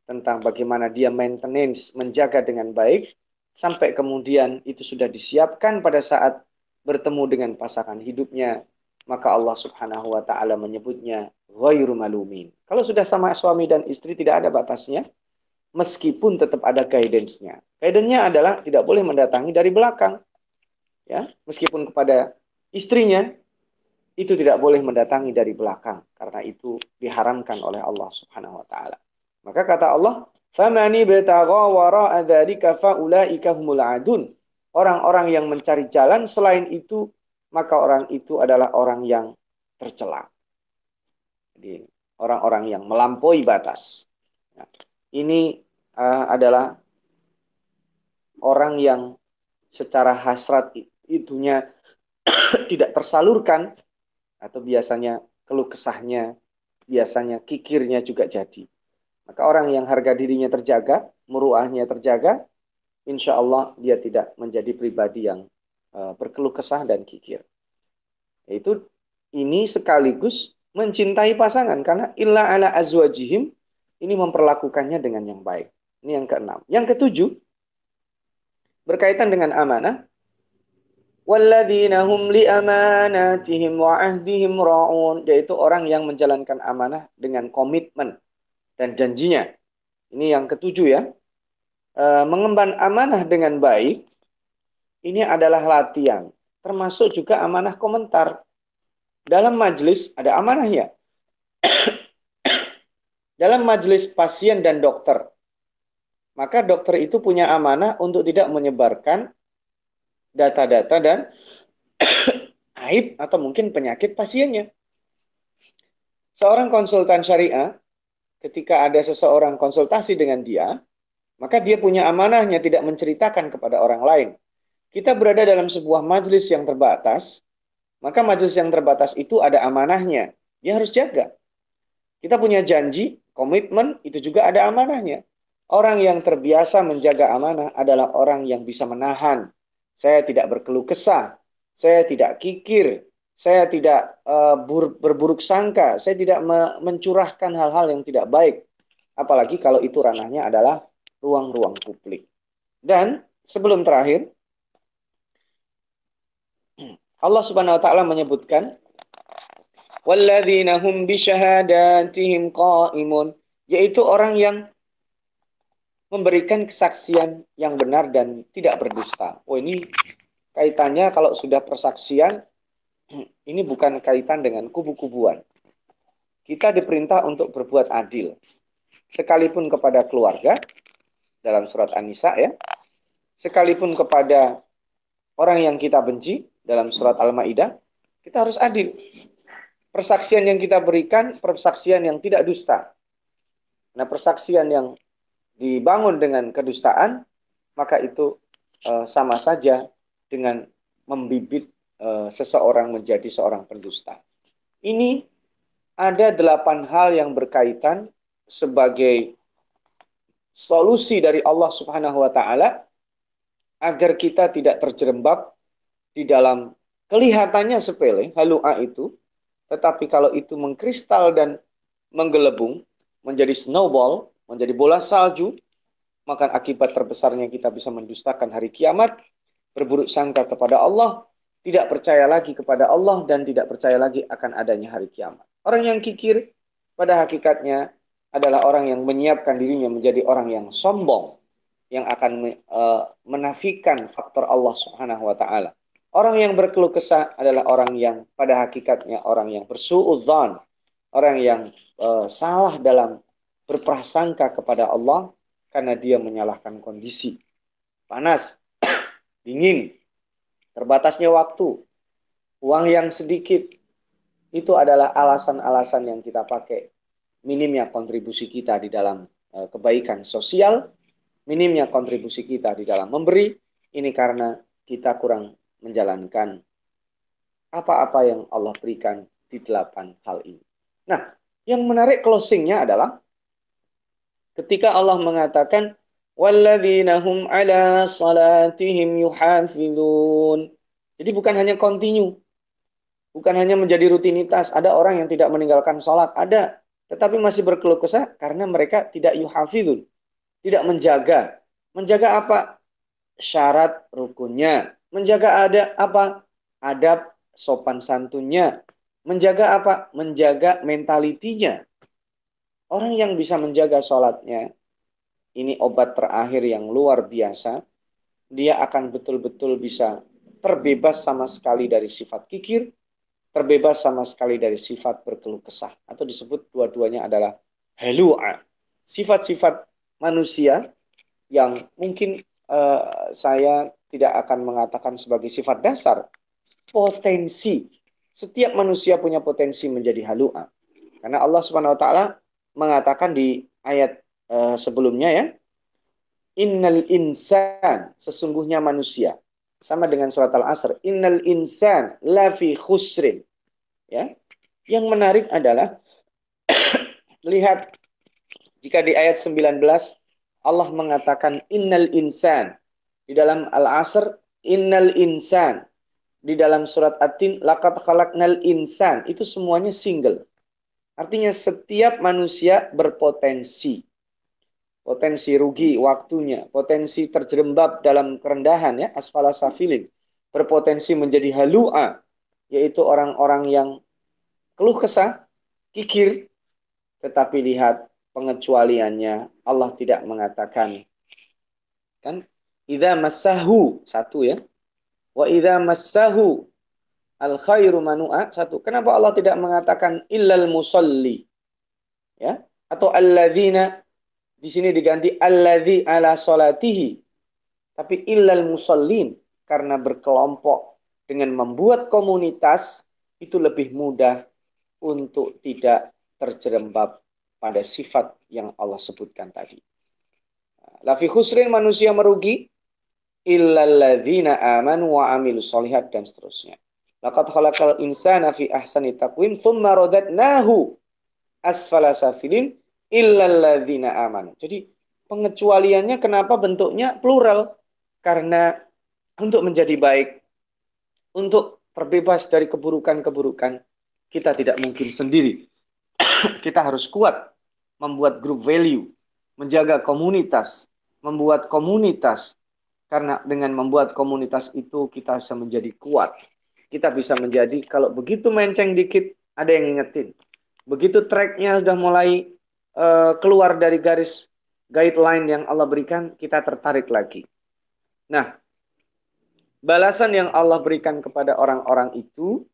tentang bagaimana dia maintenance, menjaga dengan baik, sampai kemudian itu sudah disiapkan pada saat bertemu dengan pasangan hidupnya, maka Allah Subhanahu wa taala menyebutnya ghairu malumin. Kalau sudah sama suami dan istri tidak ada batasnya, meskipun tetap ada guidance-nya. Guidance-nya adalah tidak boleh mendatangi dari belakang. Ya, meskipun kepada istrinya itu tidak boleh mendatangi dari belakang karena itu diharamkan oleh Allah Subhanahu wa taala. Maka kata Allah, "Famani adun." Orang-orang yang mencari jalan selain itu, maka orang itu adalah orang yang tercela. Jadi, orang-orang yang melampaui batas. Nah, ini uh, adalah orang yang secara hasrat itunya [COUGHS] tidak tersalurkan atau biasanya keluh kesahnya, biasanya kikirnya juga jadi. Maka orang yang harga dirinya terjaga, muruahnya terjaga, insya Allah dia tidak menjadi pribadi yang uh, berkeluh kesah dan kikir. Yaitu ini sekaligus mencintai pasangan karena illa ala azwajihim ini memperlakukannya dengan yang baik. Ini yang keenam. Yang ketujuh berkaitan dengan amanah. Walladzina hum li amanatihim wa ahdihim ra'un yaitu orang yang menjalankan amanah dengan komitmen dan janjinya. Ini yang ketujuh ya. E, mengemban amanah dengan baik ini adalah latihan, termasuk juga amanah komentar. Dalam majelis ada amanahnya. [COUGHS] Dalam majelis pasien dan dokter, maka dokter itu punya amanah untuk tidak menyebarkan data-data dan [COUGHS] aib atau mungkin penyakit pasiennya. Seorang konsultan syariah ketika ada seseorang konsultasi dengan dia, maka dia punya amanahnya tidak menceritakan kepada orang lain. Kita berada dalam sebuah majelis yang terbatas, maka majelis yang terbatas itu ada amanahnya. Dia harus jaga. Kita punya janji, komitmen, itu juga ada amanahnya. Orang yang terbiasa menjaga amanah adalah orang yang bisa menahan. Saya tidak berkeluh kesah, saya tidak kikir, saya tidak uh, berburuk sangka, saya tidak mencurahkan hal-hal yang tidak baik. Apalagi kalau itu ranahnya adalah ruang-ruang publik. Dan sebelum terakhir, Allah Subhanahu wa taala menyebutkan walladzina hum qaimun yaitu orang yang memberikan kesaksian yang benar dan tidak berdusta. Oh ini kaitannya kalau sudah persaksian [CLEARS THROAT] ini bukan kaitan dengan kubu-kubuan. Kita diperintah untuk berbuat adil. Sekalipun kepada keluarga, dalam surat An-Nisa ya. Sekalipun kepada orang yang kita benci, dalam surat Al-Ma'idah, kita harus adil. Persaksian yang kita berikan, persaksian yang tidak dusta. Nah, persaksian yang dibangun dengan kedustaan, maka itu uh, sama saja dengan membibit Eh, seseorang menjadi seorang pendusta. Ini ada delapan hal yang berkaitan sebagai solusi dari Allah Subhanahu wa taala agar kita tidak terjerembab di dalam kelihatannya sepele halua itu, tetapi kalau itu mengkristal dan menggelebung menjadi snowball, menjadi bola salju, maka akibat terbesarnya kita bisa mendustakan hari kiamat, berburuk sangka kepada Allah, tidak percaya lagi kepada Allah dan tidak percaya lagi akan adanya hari kiamat. Orang yang kikir pada hakikatnya adalah orang yang menyiapkan dirinya menjadi orang yang sombong yang akan uh, menafikan faktor Allah Subhanahu wa taala. Orang yang berkeluh kesah adalah orang yang pada hakikatnya orang yang bersuudzon, orang yang uh, salah dalam berprasangka kepada Allah karena dia menyalahkan kondisi. Panas, [CLEARS THROAT] dingin, terbatasnya waktu, uang yang sedikit, itu adalah alasan-alasan yang kita pakai. Minimnya kontribusi kita di dalam uh, kebaikan sosial, minimnya kontribusi kita di dalam memberi, ini karena kita kurang menjalankan apa-apa yang Allah berikan di delapan hal ini. Nah, yang menarik closingnya adalah ketika Allah mengatakan walladzinahum ala salatihim yuhafidun Jadi bukan hanya continue. Bukan hanya menjadi rutinitas, ada orang yang tidak meninggalkan sholat, ada. Tetapi masih berkeluh kesah karena mereka tidak yuhafidun Tidak menjaga. Menjaga apa? Syarat rukunnya. Menjaga ada apa? Adab sopan santunnya. Menjaga apa? Menjaga mentalitinya. Orang yang bisa menjaga sholatnya, ini obat terakhir yang luar biasa. Dia akan betul-betul bisa terbebas sama sekali dari sifat kikir, terbebas sama sekali dari sifat berkeluh kesah. Atau disebut dua-duanya adalah halu'a. Sifat-sifat manusia yang mungkin uh, saya tidak akan mengatakan sebagai sifat dasar. Potensi. Setiap manusia punya potensi menjadi halu'a. Karena Allah Subhanahu wa taala mengatakan di ayat uh, sebelumnya ya, Innal insan sesungguhnya manusia sama dengan surat Al-Asr. Innal insan lafi khusrin. Ya. Yang menarik adalah [COUGHS] lihat jika di ayat 19 Allah mengatakan innal insan di dalam Al-Asr innal insan di dalam surat At-Tin laqad khalaqnal insan itu semuanya single. Artinya setiap manusia berpotensi. Potensi rugi waktunya, potensi terjerembab dalam kerendahan ya, asfala safilin, berpotensi menjadi halua, yaitu orang-orang yang keluh kesah, kikir, tetapi lihat pengecualiannya Allah tidak mengatakan. Kan? Idza massahu satu ya. Wa idza massahu al khairu manua satu kenapa Allah tidak mengatakan illal musalli ya atau alladzina di sini diganti alladzi ala salatihi. Tapi illal musallin karena berkelompok dengan membuat komunitas itu lebih mudah untuk tidak terjerembab pada sifat yang Allah sebutkan tadi. Lafi khusrin manusia merugi illalladzina amanu wa amilus solihat dan seterusnya. Laqad khalaqal insana fi ahsani taqwim thumma radadnahu asfala safilin illalladzina amanu. Jadi pengecualiannya kenapa bentuknya plural? Karena untuk menjadi baik, untuk terbebas dari keburukan-keburukan, kita tidak mungkin sendiri. [COUGHS] kita harus kuat membuat group value, menjaga komunitas, membuat komunitas. Karena dengan membuat komunitas itu kita bisa menjadi kuat. Kita bisa menjadi kalau begitu menceng dikit ada yang ingetin. Begitu tracknya sudah mulai uh, keluar dari garis guideline yang Allah berikan, kita tertarik lagi. Nah, balasan yang Allah berikan kepada orang-orang itu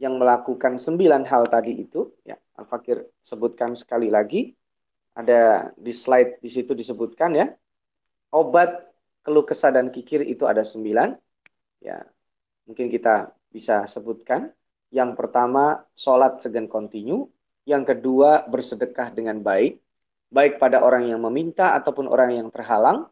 yang melakukan sembilan hal tadi itu, ya, Al-Fakir sebutkan sekali lagi, ada di slide di situ disebutkan ya, obat keluh kesah dan kikir itu ada sembilan, ya, mungkin kita bisa sebutkan. Yang pertama, sholat segan kontinu. Yang kedua, bersedekah dengan baik, baik pada orang yang meminta ataupun orang yang terhalang.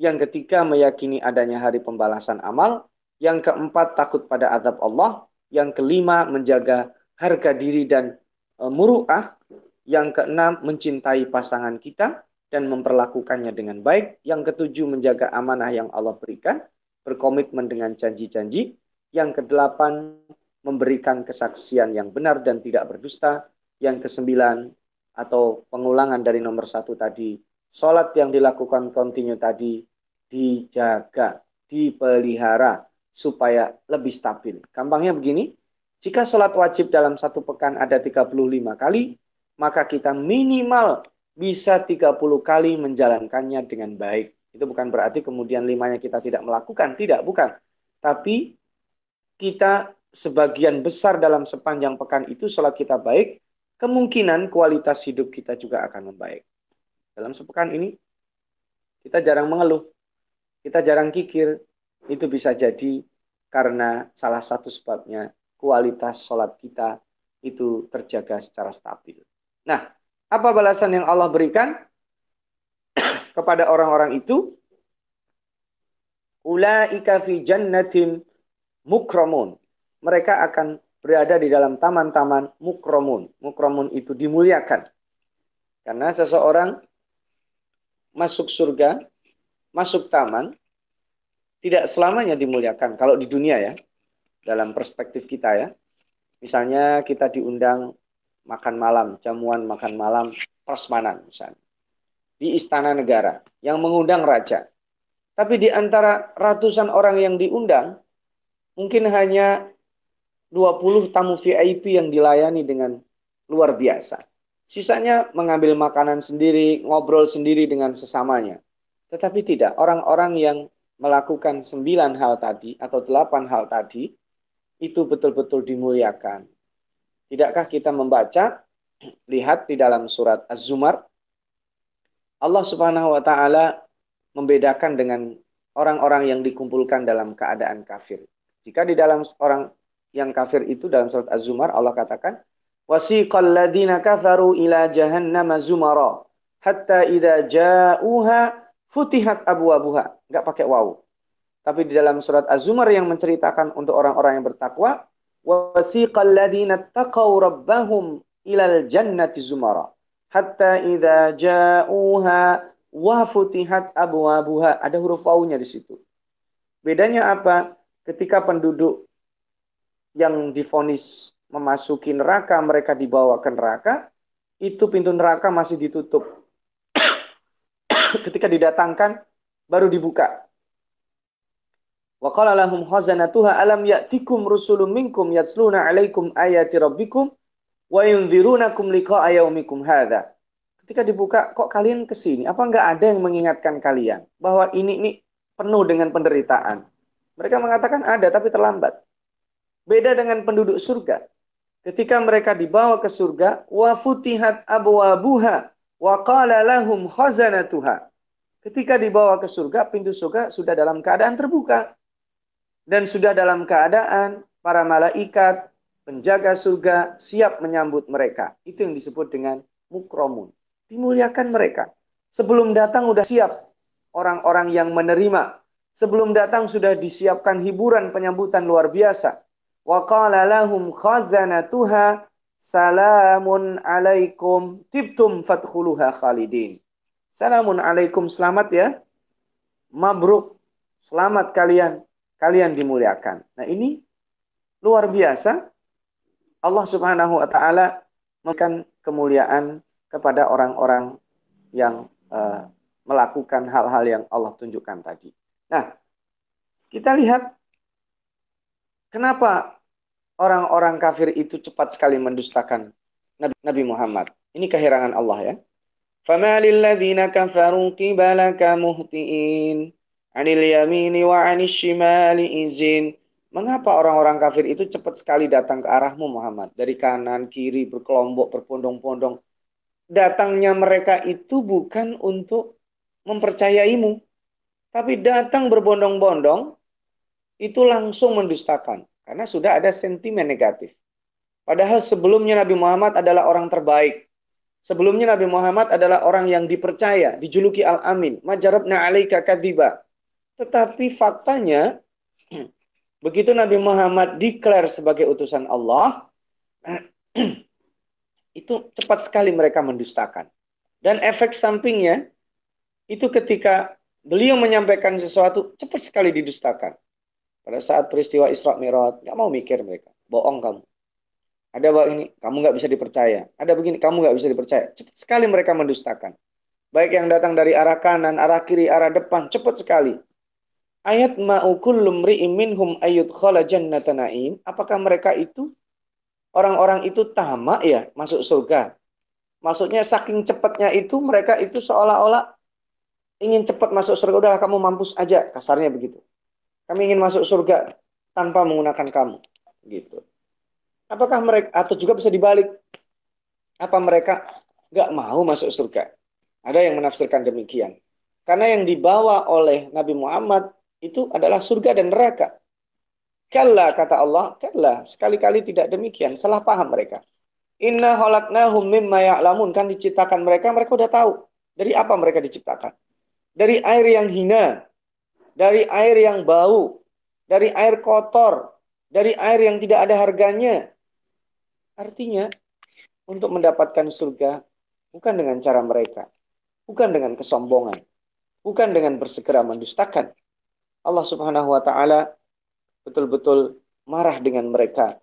Yang ketiga, meyakini adanya hari pembalasan amal. Yang keempat, takut pada azab Allah. Yang kelima, menjaga harga diri dan e, muruah. Yang keenam, mencintai pasangan kita dan memperlakukannya dengan baik. Yang ketujuh, menjaga amanah yang Allah berikan, berkomitmen dengan janji-janji. Yang kedelapan, memberikan kesaksian yang benar dan tidak berdusta. Yang kesembilan atau pengulangan dari nomor satu tadi, sholat yang dilakukan kontinu tadi dijaga, dipelihara supaya lebih stabil. Gampangnya begini, jika sholat wajib dalam satu pekan ada 35 kali, maka kita minimal bisa 30 kali menjalankannya dengan baik. Itu bukan berarti kemudian limanya kita tidak melakukan, tidak, bukan. Tapi kita sebagian besar dalam sepanjang pekan itu sholat kita baik, kemungkinan kualitas hidup kita juga akan membaik. Dalam sepekan ini, kita jarang mengeluh, kita jarang kikir, itu bisa jadi karena salah satu sebabnya kualitas sholat kita itu terjaga secara stabil. Nah, apa balasan yang Allah berikan [COUGHS] kepada orang-orang itu? Ulaika fi jannatin mukramun. Mereka akan berada di dalam taman-taman mukromun. Mukromun itu dimuliakan. Karena seseorang masuk surga, masuk taman, tidak selamanya dimuliakan. Kalau di dunia ya, dalam perspektif kita ya. Misalnya kita diundang makan malam, jamuan makan malam prasmanan misalnya. Di istana negara yang mengundang raja. Tapi di antara ratusan orang yang diundang, mungkin hanya 20 tamu VIP yang dilayani dengan luar biasa. Sisanya mengambil makanan sendiri, ngobrol sendiri dengan sesamanya. Tetapi tidak, orang-orang yang melakukan sembilan hal tadi atau delapan hal tadi, itu betul-betul dimuliakan. Tidakkah kita membaca, [CLEARS THROAT] lihat di dalam surat Az-Zumar, Allah subhanahu wa ta'ala membedakan dengan orang-orang yang dikumpulkan dalam keadaan kafir. Jika di dalam orang yang kafir itu dalam surat Az-Zumar Allah katakan, wasiqal ladina kafaru ila jahannama zumara hatta idza ja'uha futihat abwabuha. Enggak pakai waw. Tapi di dalam surat Az-Zumar yang menceritakan untuk orang-orang yang bertakwa, wasiqal ladina taqaw rabbahum ilal jannati zumara hatta idza ja'uha wa futihat abwabuha. Ada huruf wawunya di situ. Bedanya apa? Ketika penduduk yang difonis memasuki neraka, mereka dibawa ke neraka, itu pintu neraka masih ditutup. Ketika didatangkan, baru dibuka. Wa qala lahum khazanatuha alam ya'tikum rusulun minkum yatsluna 'alaikum ayati rabbikum wa yunzirunakum liqa'a yaumikum hadza. Ketika dibuka, kok kalian ke sini? Apa enggak ada yang mengingatkan kalian bahwa ini ini penuh dengan penderitaan? Mereka mengatakan ada tapi terlambat. Beda dengan penduduk surga. Ketika mereka dibawa ke surga, wa futihat abwabuha wa qala lahum khazanatuha. Ketika dibawa ke surga, pintu surga sudah dalam keadaan terbuka. Dan sudah dalam keadaan para malaikat, penjaga surga siap menyambut mereka. Itu yang disebut dengan mukromun. Dimuliakan mereka. Sebelum datang sudah siap orang-orang yang menerima. Sebelum datang sudah disiapkan hiburan penyambutan luar biasa wa qala lahum khazanatuha salamun alaikum tibtum fadkhuluha khalidin. Salamun alaikum selamat ya. Mabruk. Selamat kalian. Kalian dimuliakan. Nah ini luar biasa. Allah subhanahu wa ta'ala memberikan kemuliaan kepada orang-orang yang uh, melakukan hal-hal yang Allah tunjukkan tadi. Nah, kita lihat Kenapa orang-orang kafir itu cepat sekali mendustakan Nabi, Nabi Muhammad? Ini keherangan Allah ya. فَمَا لِلَّذِينَ كَفَرُوا قِبَلَكَ مُهْتِئِينَ عَنِ الْيَمِينِ وَعَنِ الشِّمَالِ إِذِينَ Mengapa orang-orang kafir itu cepat sekali datang ke arahmu Muhammad? Dari kanan, kiri, berkelompok, berpondong-pondong. Datangnya mereka itu bukan untuk mempercayaimu. Tapi datang berbondong-bondong itu langsung mendustakan karena sudah ada sentimen negatif. Padahal sebelumnya Nabi Muhammad adalah orang terbaik. Sebelumnya Nabi Muhammad adalah orang yang dipercaya, dijuluki Al-Amin, majarabna alaika kadiba. Tetapi faktanya [CLEARS THROAT] begitu Nabi Muhammad declare sebagai utusan Allah, [CLEARS THROAT] itu cepat sekali mereka mendustakan. Dan efek sampingnya itu ketika beliau menyampaikan sesuatu cepat sekali didustakan. Pada saat peristiwa Isra Mi'raj, nggak mau mikir mereka. Bohong kamu. Ada bahwa ini, kamu nggak bisa dipercaya. Ada begini, kamu nggak bisa dipercaya. Cepat sekali mereka mendustakan. Baik yang datang dari arah kanan, arah kiri, arah depan, cepat sekali. Ayat ma'ukul lumri'im minhum ayyud khala jannata. Apakah mereka itu, orang-orang itu tamak ya masuk surga? Maksudnya saking cepatnya itu, mereka itu seolah-olah ingin cepat masuk surga. Udahlah kamu mampus aja, kasarnya begitu. Kami ingin masuk surga tanpa menggunakan kamu. Gitu. Apakah mereka atau juga bisa dibalik? Apa mereka nggak mau masuk surga? Ada yang menafsirkan demikian. Karena yang dibawa oleh Nabi Muhammad itu adalah surga dan neraka. Kalla kata Allah, kalla sekali-kali tidak demikian, salah paham mereka. Inna khalaqnahum mimma ya'lamun kan diciptakan mereka, mereka udah tahu dari apa mereka diciptakan. Dari air yang hina, dari air yang bau, dari air kotor, dari air yang tidak ada harganya. Artinya, untuk mendapatkan surga bukan dengan cara mereka, bukan dengan kesombongan, bukan dengan bersegera mendustakan. Allah Subhanahu wa taala betul-betul marah dengan mereka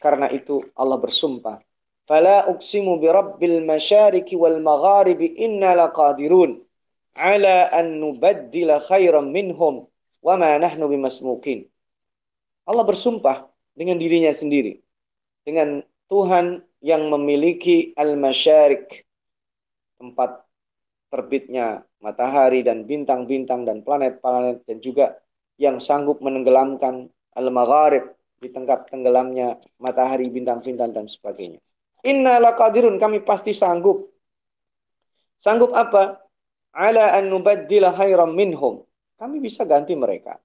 Karena itu Allah bersumpah. Fala uksimu bi rabbil masyariki wal magharibi inna laqadirun ala an nubaddila khairan minhum wa ma nahnu bimasmukin. Allah bersumpah dengan dirinya sendiri. Dengan Tuhan yang memiliki al-masyarik, tempat terbitnya matahari dan bintang-bintang dan planet-planet dan juga yang sanggup menenggelamkan al-magharib di tengah tenggelamnya matahari, bintang-bintang dan sebagainya. Inna laqadirun kami pasti sanggup. Sanggup apa? Ala an nubaddila khairam minhum. Kami bisa ganti mereka.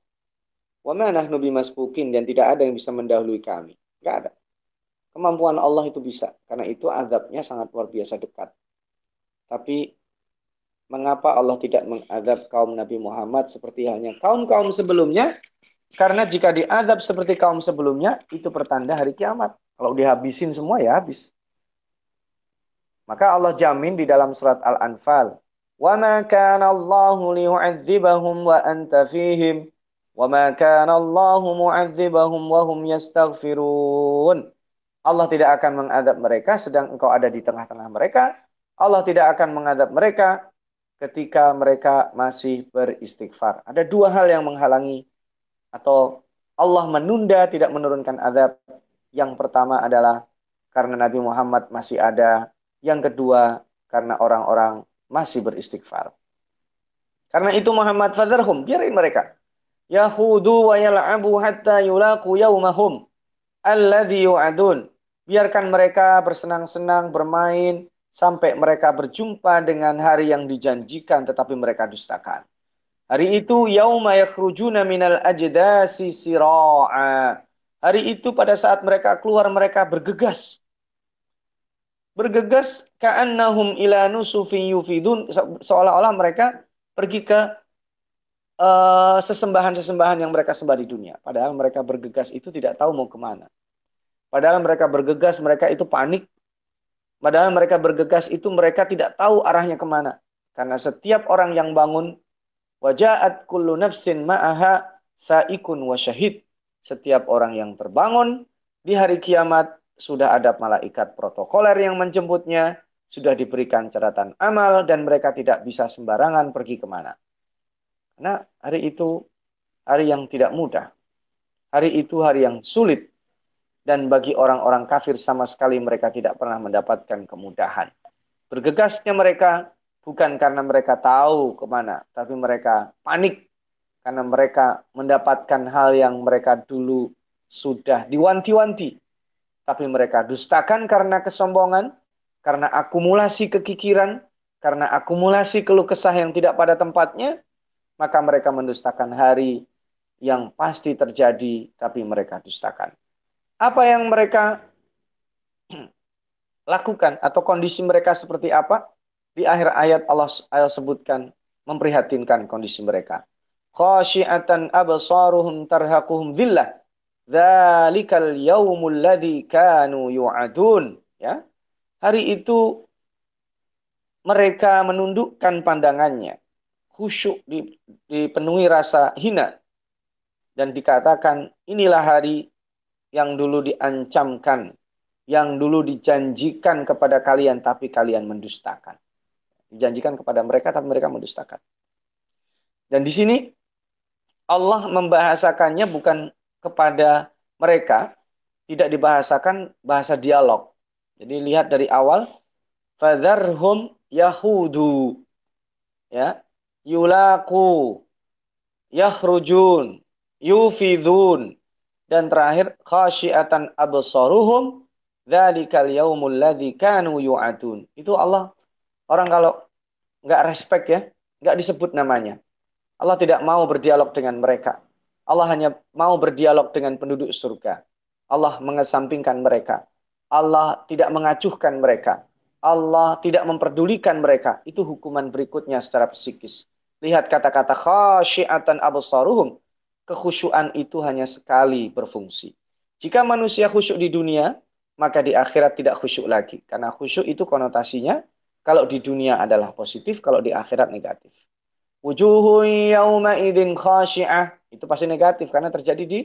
Wa ma nahnu bimasbukin dan tidak ada yang bisa mendahului kami. Enggak ada. Kemampuan Allah itu bisa. Karena itu azabnya sangat luar biasa dekat. Tapi mengapa Allah tidak mengadab kaum Nabi Muhammad seperti halnya kaum-kaum sebelumnya? Karena jika diadab seperti kaum sebelumnya, itu pertanda hari kiamat. Kalau dihabisin semua ya habis. Maka Allah jamin di dalam surat Al-Anfal. وَمَا كَانَ اللَّهُ لِيُعَذِّبَهُمْ وَأَنْتَ فِيهِمْ وَمَا كَانَ اللَّهُ مُعَذِّبَهُمْ وَهُمْ يَسْتَغْفِرُونَ Allah tidak akan mengadab mereka sedang engkau ada di tengah-tengah mereka. Allah tidak akan mengadab mereka ketika mereka masih beristighfar. Ada dua hal yang menghalangi atau Allah menunda tidak menurunkan adab. Yang pertama adalah karena Nabi Muhammad masih ada. Yang kedua karena orang-orang masih beristighfar. Karena itu Muhammad fadharhum, biarin mereka. Yahudu wa yal'abu hatta yulaqu yaumahum alladhi yu'adun. Biarkan mereka bersenang-senang, bermain, sampai mereka berjumpa dengan hari yang dijanjikan tetapi mereka dustakan. Hari itu yauma yakhrujuna minal ajdasi sira'a. Hari itu pada saat mereka keluar mereka bergegas. Bergegas ka'annahum ila nusufin yufidun seolah-olah mereka pergi ke uh, sesembahan-sesembahan yang mereka sembah di dunia. Padahal mereka bergegas itu tidak tahu mau ke mana. Padahal mereka bergegas, mereka itu panik. Padahal mereka bergegas itu mereka tidak tahu arahnya ke mana. Karena setiap orang yang bangun, wajahat kullu nafsin ma'aha sa'ikun wa syahid. Setiap orang yang terbangun di hari kiamat sudah ada malaikat protokoler yang menjemputnya, sudah diberikan catatan amal dan mereka tidak bisa sembarangan pergi ke mana. Karena hari itu hari yang tidak mudah. Hari itu hari yang sulit dan bagi orang-orang kafir sama sekali mereka tidak pernah mendapatkan kemudahan. Bergegasnya mereka bukan karena mereka tahu ke mana, tapi mereka panik karena mereka mendapatkan hal yang mereka dulu sudah diwanti-wanti. Tapi mereka dustakan karena kesombongan, karena akumulasi kekikiran, karena akumulasi keluh kesah yang tidak pada tempatnya, maka mereka mendustakan hari yang pasti terjadi, tapi mereka dustakan. Apa yang mereka [CLEARS THROAT] lakukan atau kondisi mereka seperti apa? Di akhir ayat Allah, Allah sebutkan memprihatinkan kondisi mereka. Absaruhum tarhaquhum dhillah dzalikal yaumul ladzi kanu yu'adun ya hari itu mereka menundukkan pandangannya khusyuk dipenuhi rasa hina dan dikatakan inilah hari yang dulu diancamkan, yang dulu dijanjikan kepada kalian tapi kalian mendustakan. Dijanjikan kepada mereka tapi mereka mendustakan. Dan di sini Allah membahasakannya bukan kepada mereka, tidak dibahasakan bahasa dialog. Jadi lihat dari awal, fadharhum yahudu, ya, yulaku, yakhrujun, yufidun, dan terakhir khasyiatan absaruhum dzalikal yaumul ladzi kanu yu'atun. Itu Allah orang kalau nggak respect ya, nggak disebut namanya. Allah tidak mau berdialog dengan mereka. Allah hanya mau berdialog dengan penduduk surga. Allah mengesampingkan mereka. Allah tidak mengacuhkan mereka. Allah tidak memperdulikan mereka. Itu hukuman berikutnya secara psikis. Lihat kata-kata khasyiatan absaruhum kekhusyuan itu hanya sekali berfungsi. Jika manusia khusyuk di dunia, maka di akhirat tidak khusyuk lagi. Karena khusyuk itu konotasinya, kalau di dunia adalah positif, kalau di akhirat negatif. Wujuhu yawma idin khasyi'ah. Itu pasti negatif, karena terjadi di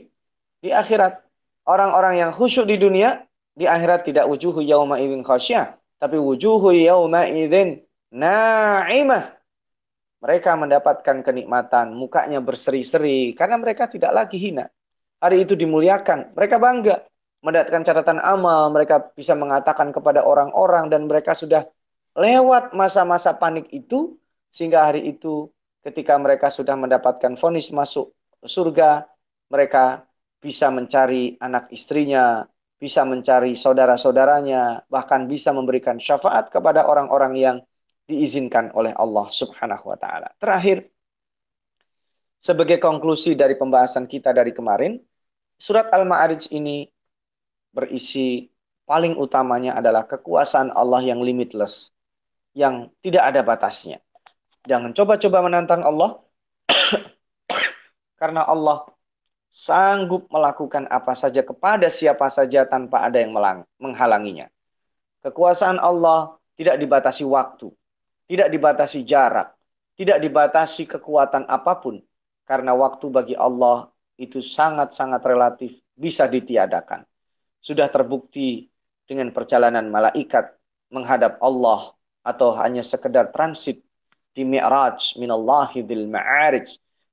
di akhirat. orang-orang yang khusyuk di dunia di akhirat tidak wujuhu yauma idzin khasyah, tapi wujuhu yauma idzin na'imah. Mereka mendapatkan kenikmatan, mukanya berseri-seri karena mereka tidak lagi hina. Hari itu dimuliakan, mereka bangga mendapatkan catatan amal, mereka bisa mengatakan kepada orang-orang dan mereka sudah lewat masa-masa panik itu sehingga hari itu ketika mereka sudah mendapatkan vonis masuk surga, mereka bisa mencari anak istrinya, bisa mencari saudara-saudaranya, bahkan bisa memberikan syafaat kepada orang-orang yang diizinkan oleh Allah Subhanahu wa taala. Terakhir, sebagai konklusi dari pembahasan kita dari kemarin, surat Al-Ma'arij ini berisi paling utamanya adalah kekuasaan Allah yang limitless, yang tidak ada batasnya. Jangan coba-coba menantang Allah, [COUGHS] karena Allah sanggup melakukan apa saja kepada siapa saja tanpa ada yang menghalanginya. Kekuasaan Allah tidak dibatasi waktu, tidak dibatasi jarak, tidak dibatasi kekuatan apa pun, karena waktu bagi Allah itu sangat-sangat relatif, bisa ditiadakan. Sudah terbukti dengan perjalanan malaikat menghadap Allah atau hanya sekedar transit di Mi'raj minallahi dil ma'arij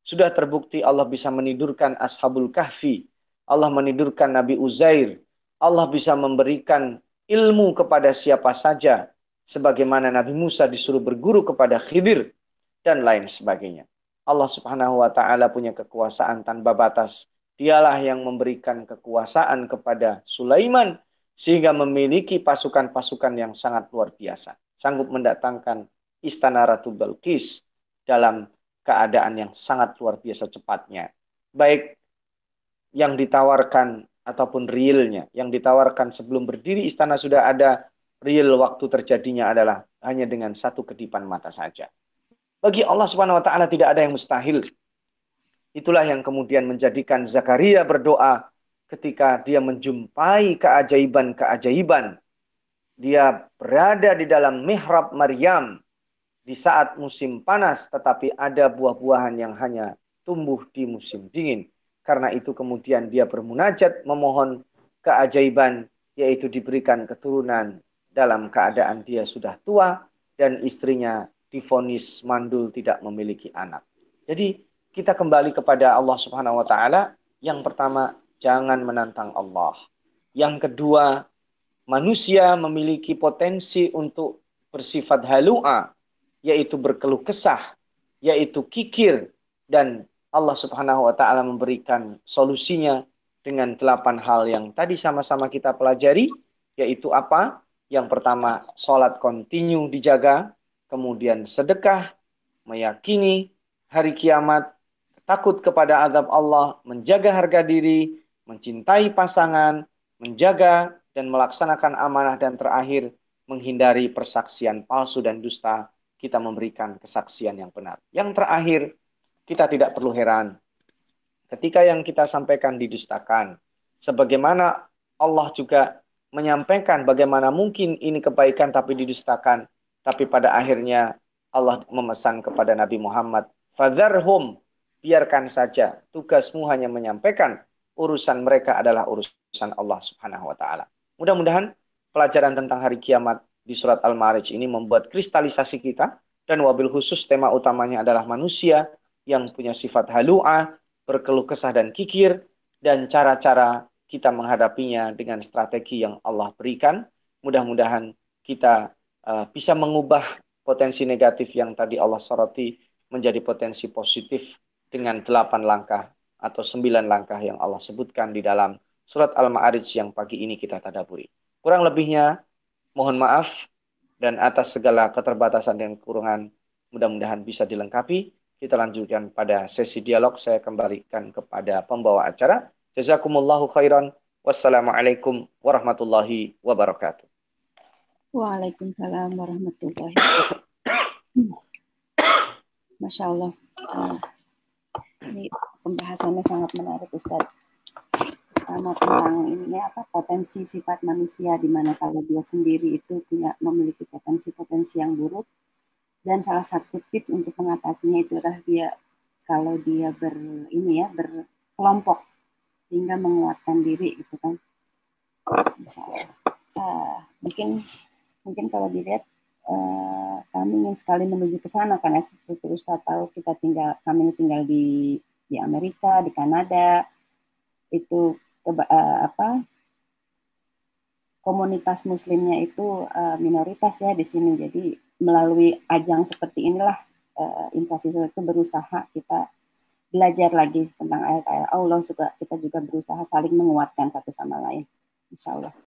sudah terbukti Allah bisa menidurkan Ashabul Kahfi. Allah menidurkan Nabi Uzair. Allah bisa memberikan ilmu kepada siapa saja. Sebagaimana Nabi Musa disuruh berguru kepada Khidir. Dan lain sebagainya. Allah subhanahu wa ta'ala punya kekuasaan tanpa batas. Dialah yang memberikan kekuasaan kepada Sulaiman. Sehingga memiliki pasukan-pasukan yang sangat luar biasa. Sanggup mendatangkan istana Ratu Balkis dalam keadaan yang sangat luar biasa cepatnya. Baik yang ditawarkan ataupun realnya. Yang ditawarkan sebelum berdiri istana sudah ada, real waktu terjadinya adalah hanya dengan satu kedipan mata saja. Bagi Allah Subhanahu wa taala tidak ada yang mustahil. Itulah yang kemudian menjadikan Zakaria berdoa ketika dia menjumpai keajaiban-keajaiban. Dia berada di dalam mihrab Maryam di saat musim panas, tetapi ada buah-buahan yang hanya tumbuh di musim dingin. Karena itu kemudian dia bermunajat memohon keajaiban, yaitu diberikan keturunan dalam keadaan dia sudah tua dan istrinya difonis mandul tidak memiliki anak. Jadi kita kembali kepada Allah Subhanahu wa taala. Yang pertama, jangan menantang Allah. Yang kedua, manusia memiliki potensi untuk bersifat halua, yaitu berkeluh kesah, yaitu kikir dan Allah Subhanahu wa taala memberikan solusinya dengan delapan hal yang tadi sama-sama kita pelajari yaitu apa? Yang pertama, sholat kontinu dijaga, kemudian sedekah, meyakini hari kiamat, takut kepada azab Allah, menjaga harga diri, mencintai pasangan, menjaga dan melaksanakan amanah dan terakhir menghindari persaksian palsu dan dusta kita memberikan kesaksian yang benar. Yang terakhir, kita tidak perlu heran ketika yang kita sampaikan didustakan. Sebagaimana Allah juga menyampaikan bagaimana mungkin ini kebaikan tapi didustakan. Tapi pada akhirnya Allah memesan kepada Nabi Muhammad, Fadharhum, biarkan saja. Tugasmu hanya menyampaikan urusan mereka adalah urusan Allah Subhanahu wa taala. Mudah-mudahan pelajaran tentang hari kiamat di surat Al-Ma'arij ini membuat kristalisasi kita dan wabil khusus tema utamanya adalah manusia yang punya sifat halu'ah, berkeluh kesah dan kikir dan cara-cara kita menghadapinya dengan strategi yang Allah berikan. Mudah-mudahan kita uh, bisa mengubah potensi negatif yang tadi Allah soroti menjadi potensi positif dengan delapan langkah atau sembilan langkah yang Allah sebutkan di dalam surat Al-Ma'arij yang pagi ini kita tadaburi. Kurang lebihnya Mohon maaf dan atas segala keterbatasan dan kekurangan mudah-mudahan bisa dilengkapi. Kita lanjutkan pada sesi dialog. Saya kembalikan kepada pembawa acara. Jazakumullahu khairan. Wassalamualaikum warahmatullahi wabarakatuh. Waalaikumsalam warahmatullahi wabarakatuh. [COUGHS] Masya Allah. ini pembahasannya sangat menarik Ustaz pertama tentang ini apa potensi sifat manusia di mana kalau dia sendiri itu punya memiliki potensi-potensi yang buruk. Dan salah satu tips untuk mengatasinya itu adalah dia kalau dia ber ini ya berkelompok sehingga menguatkan diri gitu kan. Uh, mungkin mungkin kalau dilihat uh, kami ingin sekali menuju ke sana karena seperti Ustaz tahu kita tinggal kami tinggal di di Amerika di Kanada. Itu ke, uh, apa komunitas muslimnya itu uh, minoritas ya di sini. Jadi melalui ajang seperti inilah uh, invasi itu berusaha kita belajar lagi tentang ayat-ayat Allah juga. Kita juga berusaha saling menguatkan satu sama lain insya Allah